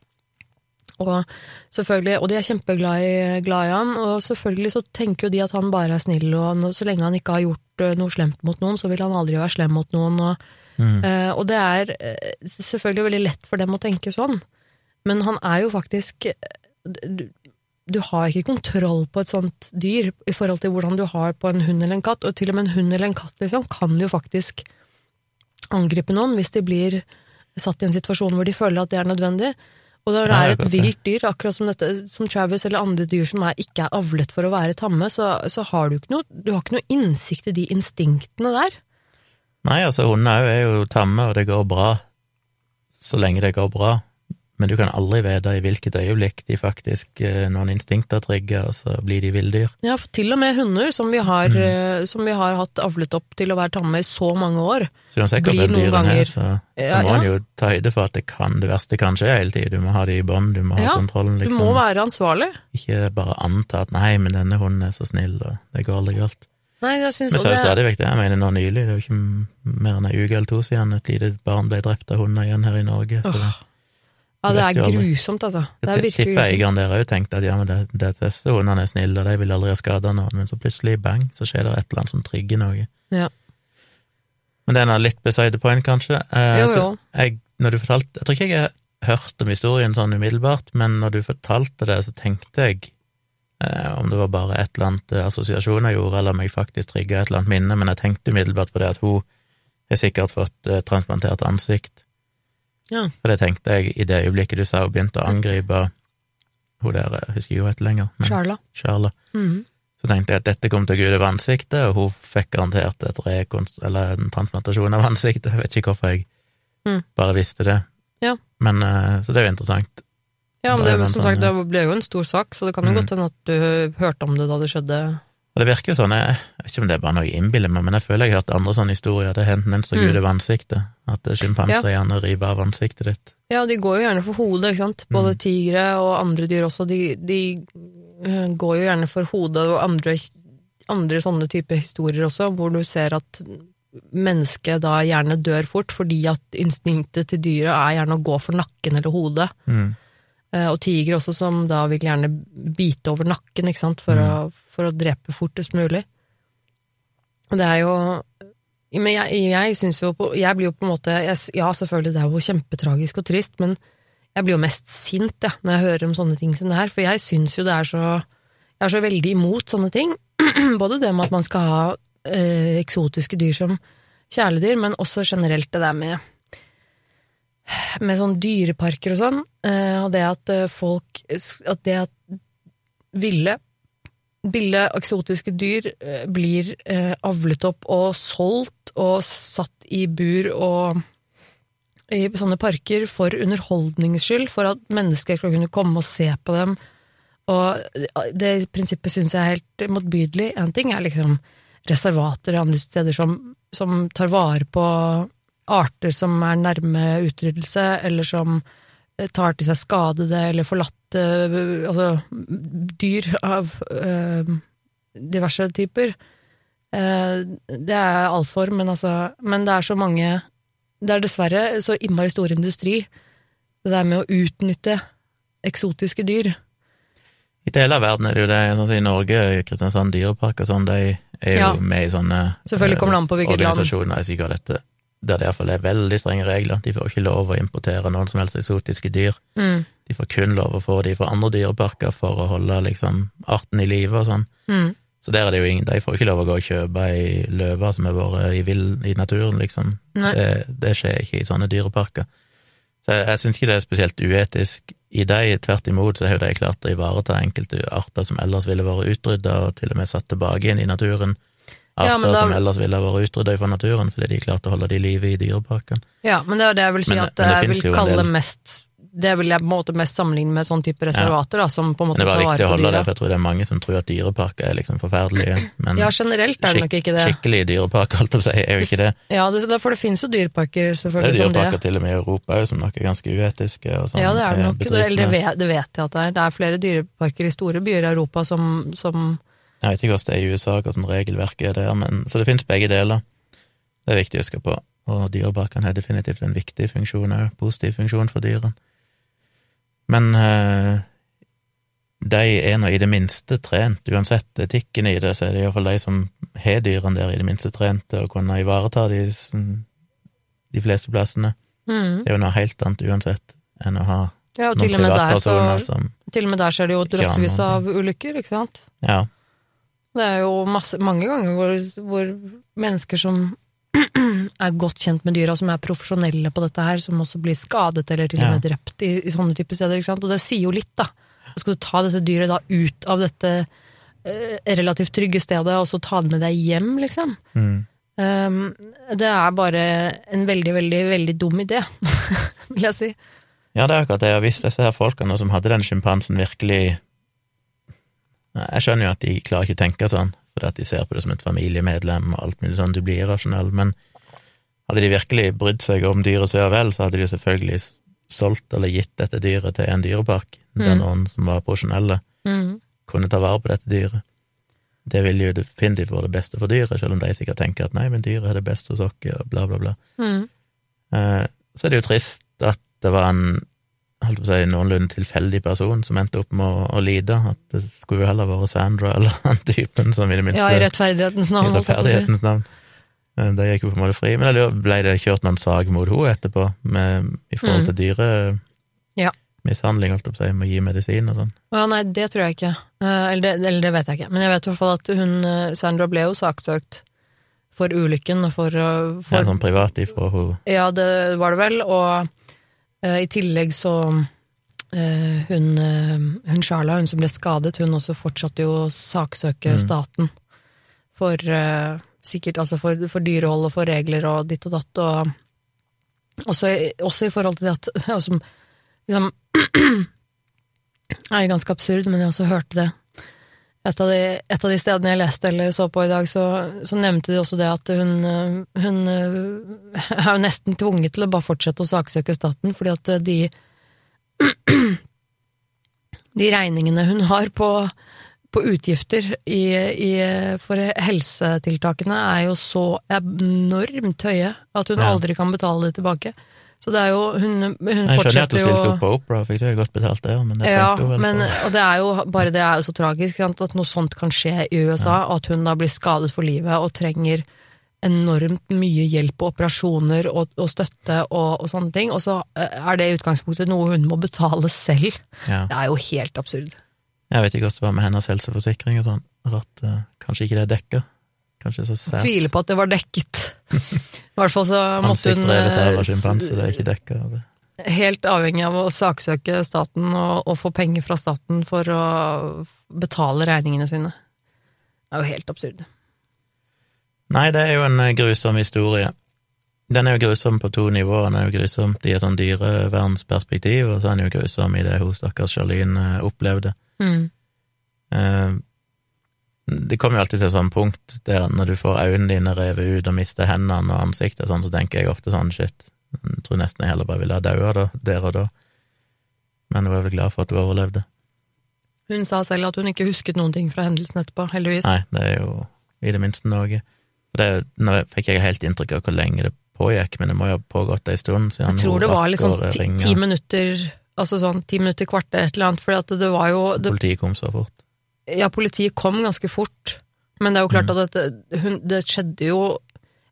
Og selvfølgelig, og de er kjempeglad i, glad i han, og selvfølgelig så tenker jo de at han bare er snill, og så lenge han ikke har gjort eh, noe slemt mot noen, så vil han aldri være slem mot noen, og, Mm. uh, og det er eh, selvfølgelig veldig lett for dem å tenke sånn, men han er jo faktisk du, du har ikke kontroll på et sånt dyr i forhold til hvordan du har på en hund eller en katt, og til og med en hund eller en katt liksom, kan jo faktisk angripe noen hvis de blir satt i en situasjon hvor de føler at det er nødvendig. Og når det er et vilt dyr, akkurat som, dette, som Travis eller andre dyr som er, ikke er avlet for å være tamme, så, så har du ikke noe, du har ikke noe innsikt i de instinktene der. Nei, altså hunder er jo tamme, og det går bra så lenge det går bra. Men du kan aldri vite i hvilket øyeblikk de faktisk eh, noen instinkter trigger, og så blir de villdyr. Ja, for til og med hunder som vi har, Mm. eh, som vi har hatt avlet opp til å være tamme i så mange år. Så uansett Blir noen dyrene er, ganger- så, så Ja, må en jo ta høyde for at det kan, det verste kan skje hele tiden. Du må ha det i bånd, du må ha Ja, kontrollen, Du liksom. må være ansvarlig. Ikke bare anta at nei, men denne hunden er så snill, og det går aldri galt. Nei, jeg synes Men så er det stadig vekk det. Jeg mener nå nylig, det er jo ikke mer enn ei uke eller to siden et lite barn ble drept av hunder igjen her i Norge. Så det, Ja, det er grusomt, altså. Det er virkelig tipper eierne der òg tenkte at ja, men det, det er snille, og de vil aldri ha skada noen, men så plutselig, bang, så skjer det et eller annet som trigger noe. Ja. Men det er litt beside the point, kanskje. Eh, Jo, jo. Jeg, når du fortalte Jeg tror ikke jeg har hørt om historien sånn umiddelbart, men når du fortalte det, så tenkte jeg eh, om det var bare et eller annet eh, assosiasjon jeg gjorde, eller om jeg faktisk trigga et eller annet minne, men jeg tenkte umiddelbart på det at hun har sikkert fått eh, transplantert ansikt. Ja. For det tenkte jeg i det øyeblikket du sa hun begynte å angripe hun der, jeg husker ikke hun heter lenger, men Charla. Charla. -hmm. Så tenkte jeg at dette kom til å gå utover ansiktet, og hun fikk garantert en transplantasjon av ansiktet. Jeg vet ikke hvorfor jeg Mm. bare visste det. Ja. Men, eh, så det er jo interessant. Ja, men det, som sånn, sagt, det ble jo en stor sak, så det kan jo Mm. godt hende at du hørte om det da det skjedde Og det virker jo sånn, jeg, jeg vet ikke om det er bare noe jeg innbiller meg, men jeg føler jeg har hørt andre sånne historier. Det er mens det Mm. ut over ansiktet, at sjimpanser gjerne river av ansiktet ditt. Ja, de går jo gjerne for hodet, ikke sant. Både tigre og andre dyr også, de, de eh, går jo gjerne for hodet og andre, andre sånne type historier også, hvor du ser at mennesket da gjerne dør fort, fordi at instinktet til dyret er gjerne å gå for nakken eller hodet. Mm. Eh, Og tigre også, som da vil gjerne bite over nakken, ikke sant, for, å, for å drepe fortest mulig. Og det er jo Men jeg, jeg syns jo Jeg blir jo på en måte jeg, Ja, selvfølgelig, det er jo kjempetragisk og trist, men jeg blir jo mest sint, ja, når jeg hører om sånne ting som det her, for jeg syns jo det er så Jeg er så veldig imot sånne ting. Både det med at man skal ha eh, eksotiske dyr som kjæledyr, men også generelt det der med med sånn dyreparker og sånn, eh, og det at eh, folk At det at ville ville eksotiske dyr eh, blir eh, avlet opp og solgt og satt i bur og i sånne parker for underholdnings skyld, for at mennesker skal kunne komme og se på dem. Og det prinsippet syns jeg er helt motbydelig. En ting er liksom reservater andre steder som, som tar vare på arter som er nærme utryddelse, eller som eh, tar til seg skadede eller forlatte eh, altså, dyr av uh, diverse typer. uh, det er alt for, men altså Men det er så mange Det er dessverre så innmari stor industri, det der med å utnytte eksotiske dyr. I deler av verden er det jo det, sånn som i Norge, Kristiansand dyrepark og sånn, de er jo Ja. med i sånne Selvfølgelig kommer det an på hvilket organisasjoner, jeg sier dette, der det iallfall er veldig strenge regler. De får ikke lov å importere noen som helst eksotiske dyr. Mm. De får kun lov å få de fra andre dyreparker for å holde liksom arten i live og sånn. Mm. Så der er det jo ingen, de får ikke lov å gå og kjøpe ei løve som har vært i, vill, i naturen, liksom. Det, det skjer ikke i sånne dyreparker. Så jeg, jeg syns ikke det er spesielt uetisk i de, tvert imot så har jo de klart å ivareta enkelte arter som ellers ville vært utrydda, og til og med satt tilbake inn i naturen. Arter ja, da- som ellers ville vært utrydda fra naturen, fordi de klarte å holde de i live i dyreparken. Ja, men det er det jeg vil si Men- at det jeg vil kalle del- mest Det vil jeg på en måte mest sammenligne med sånn type reservater, da, som på en måte tar vare på dyra. det var viktig å holde det, for jeg tror det er mange som tror at dyreparker er liksom forferdelige. Men Ja, generelt er det nok ikke det. skikkelige dyreparker, holdt jeg på å si, er jo ikke det. Ja, det, for det finnes jo dyreparker, selvfølgelig, Det er dyreparker til og med i Europa òg, som nok er ganske uetiske. Og sånn, Ja, det er det eh, nok. Det, eller det vet, det vet jeg at det er. Det er flere dyreparker i store byer i Europa som, som Jeg vet ikke hvordan det er i USA, hvordan regelverket er der, men så det finnes begge deler. Det er viktig å huske på. Og dyreparkene har definitivt en viktig funksjon òg, positiv funksjon for dyrene. Men eh, de er nå i det minste trent, uansett etikken i det, så er det iallfall de som har dyrene der, i det minste trent til å kunne ivareta de, de fleste plassene. mm. Det er jo noe helt annet uansett enn å ha Ja, og til og så som Til og med der skjer det jo Ikke drøssevis av ulykker, ikke sant? Ja. Det er jo masse, mange ganger hvor, hvor mennesker som er godt kjent med dyra, som er profesjonelle på dette her, som også blir skadet eller til og med drept i, i sånne typer steder, ikke sant? Og det sier jo litt, da. Skal du ta dette dyret da ut av dette eh, relativt trygge stedet, og så ta det med deg hjem, liksom? Mm. Um, det er bare en veldig, veldig, veldig dum idé, vil jeg si. Ja, det er akkurat det. Og hvis disse her folkene som hadde den sjimpansen, virkelig Jeg skjønner jo at de klarer ikke å tenke sånn, fordi at de ser på det som et familiemedlem og alt mulig sånn, du blir irrasjonell, men hadde de virkelig brydd seg om dyrets ve og vel, så hadde de selvfølgelig solgt eller gitt dette dyret til en dyrepark, der Mm. noen som var profesjonelle, Mm. kunne ta vare på dette dyret. Det ville jo definitivt vært det beste for dyret, selv om de sikkert tenker at nei, men dyret er det beste hos oss, og bla, bla, bla. Mm. Eh, Så er det jo trist at det var en holdt på å si, noenlunde tilfeldig person som endte opp med å, å lide. At det skulle jo heller vært Sandra eller han typen som i det minste Ja, i rettferdighetens navn, holdt si. rettferdighetens navn. Eh, Det gikk jo på en måte fri. Men lurer, ble det kjørt noen sak mot henne etterpå, med, i forhold til Mm. Ja. dyremishandling, holdt jeg på å si, med å gi medisin og sånn? Ja, nei, det tror jeg ikke. Eh, Eller det, eller det vet jeg ikke. Men jeg vet i hvert fall at hun, eh, Sandra ble jo saksøkt for ulykken og for, for Ja, sånn privat ifra hun Ja, det var det vel, og i tillegg så eh, hun, eh, hun Sharla, hun som ble skadet, hun også fortsatte jo å saksøke Mm. staten for eh, sikkert altså for, for dyrehold og for regler og ditt og datt, og også, også i forhold til det at ja, som liksom er ganske absurd, men jeg også hørte det et av, de, et av de stedene jeg leste eller så på i dag, så, så nevnte de også det at hun, hun øh, er jo nesten tvunget til å bare fortsette å saksøke staten, fordi at øh, de De regningene hun har på, på utgifter i, i, for helsetiltakene, er jo så enormt høye at hun Ja. aldri kan betale det tilbake. Så det er jo Hun, hun Jeg skjønner at du stilte opp på Opera, fikk det godt betalt der, men det ja, hun men, og det er jo bare det er jo så tragisk sant, at noe sånt kan skje i USA, og at hun da blir skadet for livet og trenger enormt mye hjelp og operasjoner og, og støtte og, og sånne ting, og så eh, er det i utgangspunktet noe hun må betale selv. ja. Det er jo helt absurd. Jeg vet ikke hvordan det var med hennes helseforsikring og sånn. at uh, kanskje ikke det er dekka. Kanskje så sært. tviler på at det var dekket. I hvert fall så måtte hun eh, det er ikke dekka. av- helt avhengig av å saksøke staten og, og få penger fra staten for å betale regningene sine. Det er jo helt absurd. Nei, det er jo en eh, grusom historie. Den er jo grusom på to nivåer. Den er jo grusom i et sånn dyrevernsperspektiv, og så er den jo grusom i det hun stakkars Charlene eh, opplevde. Mm. Det kommer jo alltid til et sånt punkt der når du får øynene dine revet ut og mister hendene og ansiktet, sånn, så tenker jeg ofte sånn shit, jeg tror nesten jeg heller bare ville ha daua da, der og da. Men jeg var vel glad for at du overlevde. Hun sa selv at hun ikke husket noen ting fra hendelsen etterpå, heldigvis. Nei, det er jo i det minste noe. Det, nå fikk jeg helt inntrykk av hvor lenge det pågikk, men det må jo ha pågått ei stund siden Jeg tror det var liksom ti, ti minutter, altså sånn ti minutter, kvarter, et eller annet, for det var jo det, Politiet kom så fort. Ja, politiet kom ganske fort, men det er jo klart Mm. at dette, hun, det skjedde jo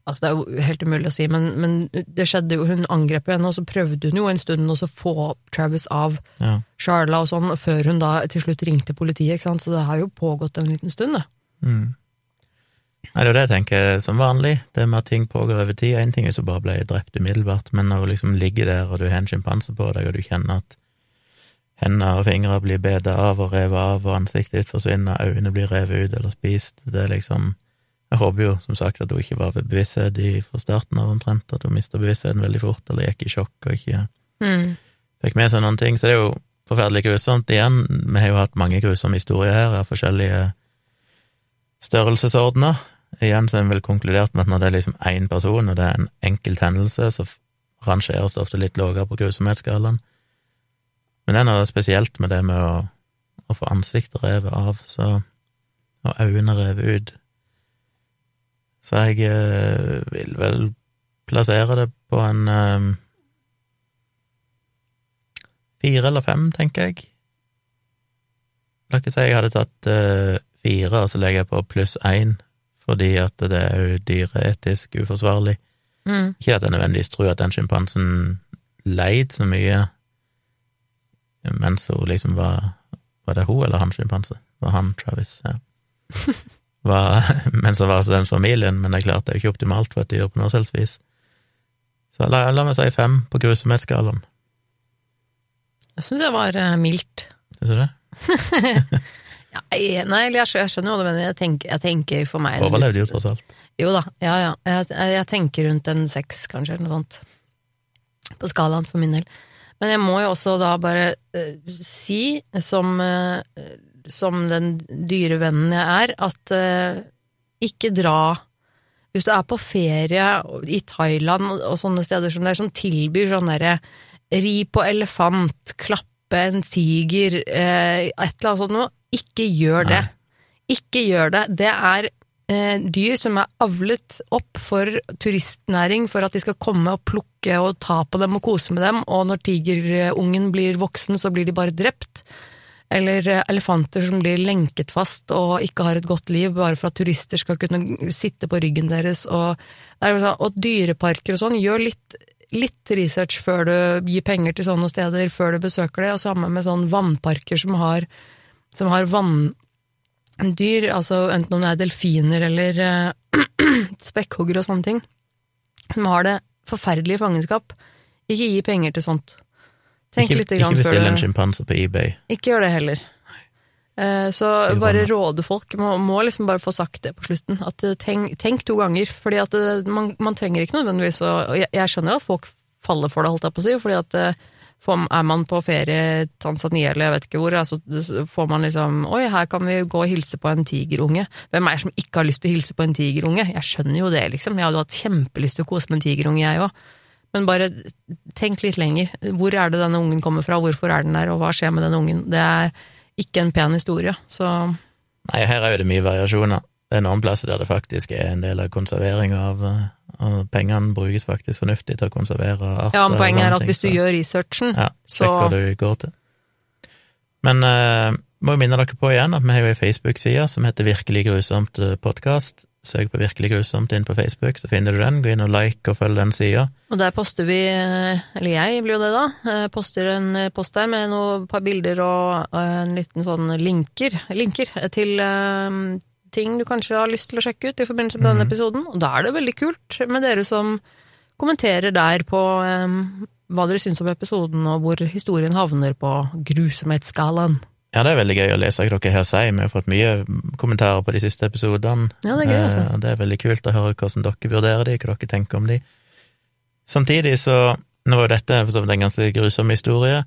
Altså, det er jo helt umulig å si, men, men det skjedde jo Hun angrep jo henne, og så prøvde hun jo en stund å få Travis av Ja. Charla og sånn, før hun da til slutt ringte politiet, ikke sant, så det har jo pågått en liten stund, det. Mm. Nei, det er jo det jeg tenker som vanlig, det med at ting pågår over tid. En ting er hvis hun bare ble drept umiddelbart, men når hun liksom ligger der, og du har en sjimpanse på deg, og du kjenner at hender og fingre blir bedet av og revet av, og ansiktet ditt forsvinner, øynene blir revet ut eller spist, det er liksom Jeg håper jo, som sagt, at hun ikke var ved bevissthet fra starten av omtrent, at hun mista bevisstheten veldig fort, eller gikk i sjokk og ikke Mm. fikk med seg noen ting, så det er jo forferdelig grusomt. Igjen, vi har jo hatt mange grusomme historier her av forskjellige størrelsesordener. Igjen så er vi vel konkludert med at når det er liksom én person, og det er en enkelt hendelse, så rangeres det ofte litt lavere på grusomhetsskalaen. Men det er noe spesielt med det med å, å få ansiktet revet av, så, og øynene revet ut. Så jeg eh, vil vel plassere det på en eh, Fire eller fem, tenker jeg. La ikke si jeg hadde tatt eh, fire, og så legger jeg på pluss én, fordi at det er jo dyreetisk uforsvarlig. Mm. Ikke at jeg nødvendigvis tror at den sjimpansen leid så mye mens hun liksom var Var det hun eller han sjimpanse? Var han Travis? Ja. Var, mens hun var hos den familien, men det er klart det er jo ikke optimalt for et dyr på noe selvs vis. Så la, la meg si fem på grusomhetsskalaen. Jeg syns det var eh, mildt. Syns du det? Ja, nei, eller jeg skjønner jo det, men jeg tenker, jeg tenker for meg Overlevde jo tross alt. Jo da, ja ja. Jeg, jeg tenker rundt en seks, kanskje, eller noe sånt. På skalaen, for min del. Men jeg må jo også da bare eh, si, som, eh, som den dyrevennen jeg er, at eh, ikke dra Hvis du er på ferie i Thailand og, og sånne steder som det er, som tilbyr sånn derre ri på elefant, klappe en tiger, eh, et eller annet sånt noe, ikke gjør det. Ikke gjør det. Det er eh, dyr som er avlet opp for turistnæring, for at de skal komme og plukke og ta på dem og kose med dem, og når tigerungen blir voksen, så blir de bare drept. Eller eh, elefanter som blir lenket fast og ikke har et godt liv, bare for at turister skal kunne sitte på ryggen deres. Og, sånn, og dyreparker og sånn, gjør litt, litt research før du gir penger til sånne steder, før du besøker det, og samme med sånn vannparker som har, som har vann dyr, altså enten om det er delfiner eller uh, spekkhoggere og sånne ting, som har det forferdelig i fangenskap. Ikke gi penger til sånt. Tenk ikke litt grann ikke bestill en sjimpanse på eBay. Ikke gjør det heller. Eh, Så bare råde folk, må, må liksom bare få sagt det på slutten. At eh, tenk, tenk to ganger, fordi at eh, man, man trenger ikke nødvendigvis å jeg, jeg skjønner at folk faller for det, holdt jeg på å si, fordi at eh, er man på ferie i Tanzania eller jeg vet ikke hvor, altså, får man liksom Oi, her kan vi gå og hilse på en tigerunge. Hvem er det som ikke har lyst til å hilse på en tigerunge? Jeg skjønner jo det, liksom. Jeg hadde hatt kjempelyst til å kose med en tigerunge, jeg òg. Men bare tenk litt lenger. Hvor er det denne ungen kommer fra, hvorfor er den der, og hva skjer med den ungen? Det er ikke en pen historie, så Nei, her er jo det mye variasjoner. Det er noen plasser der det faktisk er en del av konservering av og pengene brukes faktisk fornuftig til å konservere arter. Ja, men poenget er at ting, hvis du så- gjør researchen, ja, så hva du går til. Men eh, må jo minne dere på igjen at vi har jo ei Facebook-side som heter Virkelig grusomt podkast. Søk på Virkelig grusomt inn på Facebook, så finner du den. Gå inn og like og følg den sida. Og der poster vi, eller jeg blir jo det da, eh, poster en post der med noe, par bilder og eh, en liten sånn linker, linker til eh, ting du kanskje har lyst til å sjekke ut i forbindelse med denne episoden. Og da er det veldig kult med dere som kommenterer der på um, hva dere syns om episoden, og hvor historien havner på grusomhetsskalaen. Ja, det er veldig gøy å lese hva dere her sier. Vi har fått mye kommentarer på de siste episodene. Ja, det er gøy, altså. Eh, det er veldig kult å høre hvordan dere vurderer de, hva dere tenker om de. Samtidig så Nå var jo dette for så vidt en ganske grusom historie.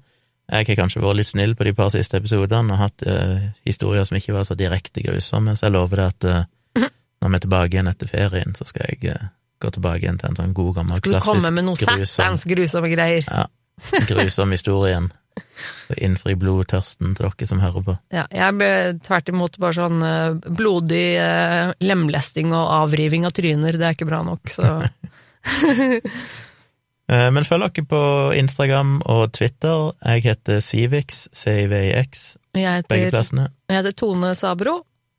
Jeg har kanskje vært litt snill på de par siste episodene og hatt eh, historier som ikke var så direkte grusomme, så jeg lover det at eh, når vi er tilbake igjen etter ferien, så skal jeg eh, gå tilbake igjen til en sånn god, gammel, klassisk grusom Skal du komme med noe satans grusomme greier? Ja, grusom historien. Og Så innfri blodtørsten til dere som hører på. Ja, jeg ble tvert imot bare sånn eh, blodig eh, lemlesting og avriving av tryner, det er ikke bra nok, så Men følg dere på Instagram og Twitter. Jeg heter Civix, CIVIX, begge plassene. jeg heter Tone Sabro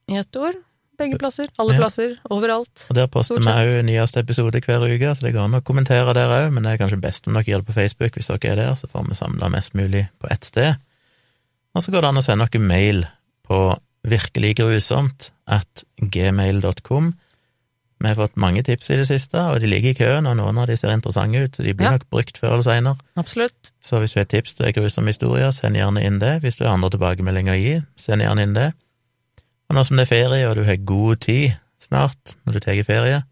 i ett ord. Begge plasser, alle Ja. plasser, overalt. Og Der poster vi òg nyeste episode hver uke, så det går an å kommentere der òg, men det er kanskje best om dere gjør det på Facebook hvis dere er der, så får vi samla mest mulig på ett sted. Og så går det an å sende dere mail på virkeliggrusomt at gmail.com. Vi har fått mange tips i det siste, og de ligger i køen, og noen av de ser interessante ut, så de blir Ja. nok brukt før eller seinere. Så hvis du har tips til grusomme historier, send gjerne inn det. Hvis du har andre tilbakemeldinger å gi, send gjerne inn det. Og nå som det er ferie, og du har god tid snart når du tar ferie,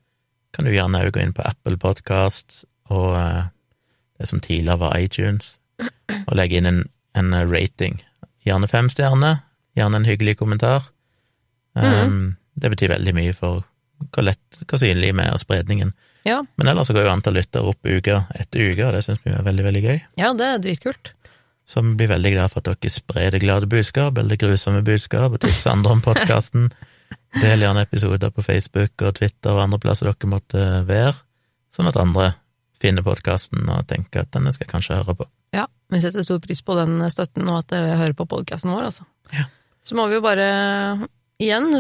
kan du gjerne òg gå inn på Apple Podkast og eh, det som tidligere var iTunes, og legge inn en, en rating. Gjerne fem stjerner, gjerne en hyggelig kommentar. Um, det betyr veldig mye for hvor lett, hvor synlig vi er, av spredningen. Ja. Men ellers så går jo antall lyttere opp uke etter uke, og det syns vi er veldig, veldig gøy. ja, det er dritkult. Så vi blir veldig glad for at dere sprer det glade budskap, eller det grusomme budskap, og tipser andre om podkasten. Del gjerne episoder på Facebook og Twitter og andre plasser dere måtte være, sånn at andre finner podkasten og tenker at denne skal jeg kanskje høre på. Ja, vi setter stor pris på den støtten og at dere hører på podkasten vår, altså. Ja. Så må vi jo bare igjen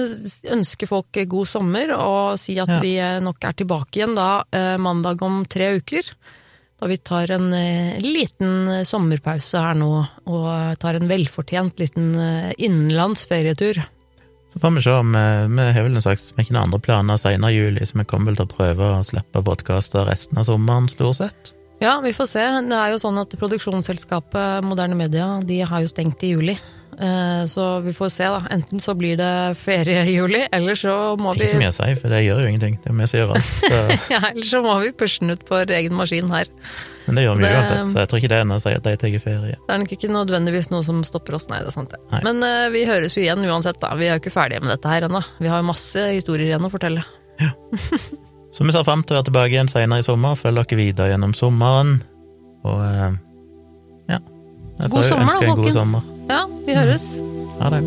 ønske folk god sommer og si at Ja. vi nok er tilbake igjen da eh, mandag om tre uker. Da vi tar en eh, liten sommerpause her nå, og tar en velfortjent liten eh, innenlands ferietur. Så får vi se om Vi har vel en slags vi har ikke noen andre planer senere i juli, så vi kommer vel til å prøve å slippe podkaster resten av sommeren, stort sett. Ja, vi får se. Det er jo sånn at produksjonsselskapet Moderne Media de har jo stengt i juli. Eh, Så vi får se, da. Enten så blir det ferie i juli, eller så må vi Ikke så mye å si, for det gjør jo ingenting. Det er vi som gjør alt. Ja, eller så må vi pushe den ut på egen maskin her. men det gjør vi Det- uansett, så jeg tror ikke det er noe å si at de tar ferie. Det er nok ikke nødvendigvis noe som stopper oss, nei, det er sant det. Nei. Men uh, vi høres jo igjen uansett, da. Vi er jo ikke ferdige med dette her ennå. Vi har jo masse historier igjen å fortelle. Så vi ser fram til å være tilbake igjen senere i sommer. Følg dere videre gjennom sommeren. Og uh, ja. Jeg God sommer, da, folkens. god sommer. Ja, vi høres. Ha det.